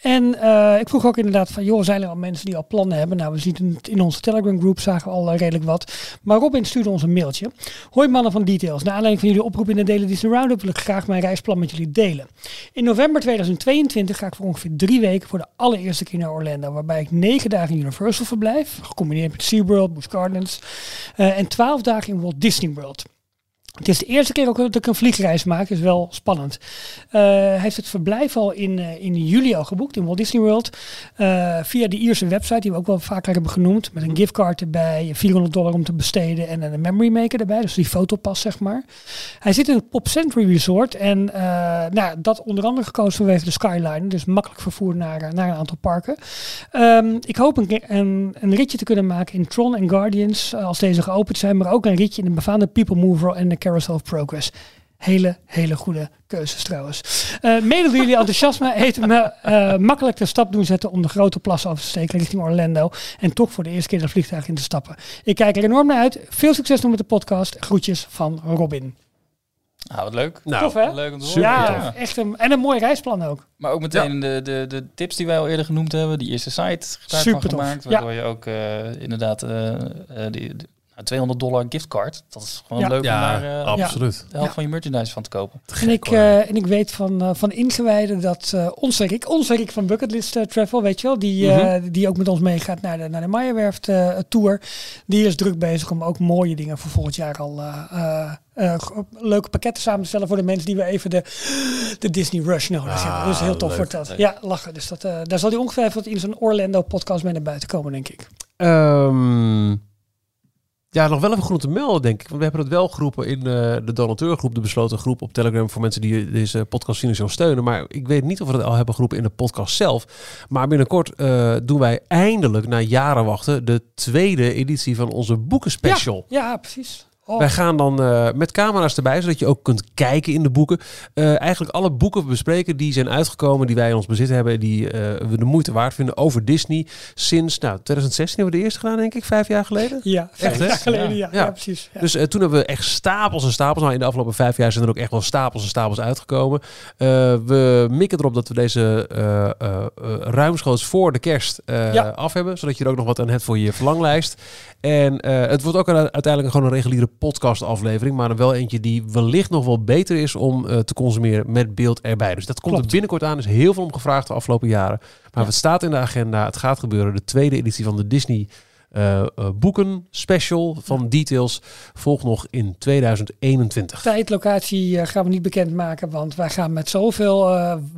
En eh, ik vroeg ook inderdaad van, joh, zijn er al mensen die al plannen hebben? Nou, we zien het in onze Telegram groep, zagen we al eh, redelijk wat. Maar Robin stuurde ons een mailtje. Hoi mannen van Details, naar aanleiding van jullie oproep in de Daily Disney Roundup wil ik graag mijn reisplan met jullie delen. In november 2022 ga ik voor ongeveer drie weken voor de allereerste keer naar Orlando, waarbij ik negen dagen in Universal verblijf, gecombineerd met SeaWorld, Busch Gardens, eh, en twaalf dagen in Walt Disney World. Het is de eerste keer ook dat ik een vliegreis maak, is wel spannend. Eh, hij heeft het verblijf al in, eh, in juli al geboekt in Walt Disney World. eh, via de Ierse website, die we ook wel vaker hebben genoemd. Met een giftcard erbij, 400 dollar om te besteden en een memory maker erbij. Dus die fotopas, zeg maar. Hij zit in het Pop Century Resort. En nou, dat onder andere gekozen vanwege de Skyline. Dus makkelijk vervoer naar, naar een aantal parken. Ehm, ik hoop een, een, een ritje te kunnen maken in Tron en Guardians. als deze geopend zijn. Maar ook een ritje in de befaamde People Mover en de Carousel of Progress. Hele, hele goede keuzes trouwens. Eh mede door jullie enthousiasme heeft me eh, makkelijk de stap doen zetten om de grote plassen over te steken richting Orlando. En toch voor de eerste keer dat vliegtuig in te stappen. Ik kijk er enorm naar uit. Veel succes nog met de podcast. Groetjes van Robin. Ah, wat leuk. Nou, Tof hè? Leuk om te Super horen. ja, echt een, en een mooi reisplan ook. Maar ook meteen de, de, de tips die wij al eerder genoemd hebben, die eerste site Supertof. gemaakt, Ja. waardoor je ook eh, inderdaad die, nou, 200 dollar giftcard, dat is gewoon Ja. leuk om Ja, daar eh, absoluut. de helft Ja. van je merchandise van te kopen. En ik, eh, en ik weet van, eh, van ingewijden dat eh, onze Rick, onze Rick van Bucketlist Travel, weet je wel, die, eh, Mhm. die ook met ons meegaat naar de, naar de Meijerwerft eh, Tour, die is druk bezig om ook mooie dingen voor volgend jaar al eh, eh, eh, leuke pakketten samen te stellen voor de mensen die we even de, de Disney Rush nodig Ah, hebben. Dus heel tof leuk, wordt dat. leuk. Ja, lachen. Dus dat, eh, daar zal hij ongetwijfeld in zijn Orlando podcast mee naar buiten komen, denk ik. Ehm, ja, nog wel even goed te melden, denk ik. Want we hebben het wel geroepen in eh, de donateurgroep, de besloten groep op Telegram voor mensen die deze podcast financieel steunen. Maar ik weet niet of we het al hebben geroepen in de podcast zelf. Maar binnenkort eh, doen wij eindelijk, na jaren wachten, de tweede editie van onze boekenspecial. Ja, ja precies. Oh, Wij gaan dan eh, met camera's erbij, zodat je ook kunt kijken in de boeken. Eh, eigenlijk alle boeken bespreken die zijn uitgekomen, die wij in ons bezit hebben, die eh, we de moeite waard vinden over Disney. Sinds nou, 2016 hebben we de eerste gedaan, denk ik, vijf jaar geleden. ja, vijf hè? jaar geleden. Ja, ja. Ja. precies. Ja. Dus toen hebben we echt stapels en stapels. Nou, in de afgelopen vijf jaar zijn er ook echt wel stapels en stapels uitgekomen. We mikken erop dat we deze ruimschoots voor de kerst af hebben. Zodat je er ook nog wat aan hebt voor je verlanglijst. En het wordt ook een- uiteindelijk gewoon een reguliere podcast aflevering. Maar dan wel eentje die wellicht nog wel beter is om eh, te consumeren met beeld erbij. Dus dat komt Klopt. er binnenkort aan. Er is heel veel om gevraagd de afgelopen jaren. Maar Ja. het staat in de agenda. Het gaat gebeuren. De tweede editie van de Disney eh, eh, boeken special van Details volgt nog in 2021. Tijd, locatie eh, gaan we niet bekendmaken, want wij gaan met zoveel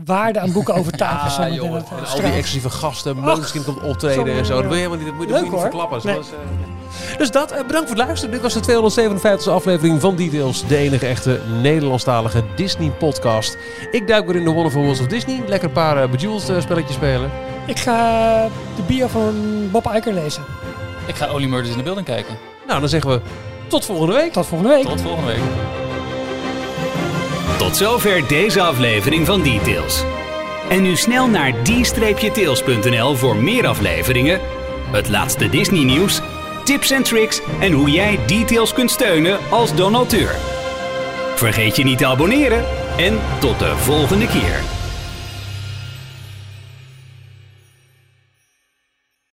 waarde aan boeken over tafel. Ja, het, eh, En al die exclusieve gasten, Moonskin komt optreden en zo. Dat ja. wil je helemaal niet, dat moet Leuk, dat moet je niet verklappen. Nee. Eh, dus dat, eh, bedankt voor het luisteren. Dit was de 257e aflevering van Details. De enige echte Nederlandstalige Disney podcast. Ik duik weer in de Wonderful Worlds of Disney. Lekker een paar uh, Bejeweled eh, spelletjes spelen. Ik ga de bio van Bob Iker lezen. Ik ga Only Murders in the Building kijken. Nou, dan zeggen we tot volgende week. Tot volgende week. Tot volgende week. Tot zover deze aflevering van Details. En nu snel naar d-tails.nl voor meer afleveringen, het laatste Disney nieuws, tips en tricks en hoe jij Details kunt steunen als donateur. Vergeet je niet te abonneren en tot de volgende keer.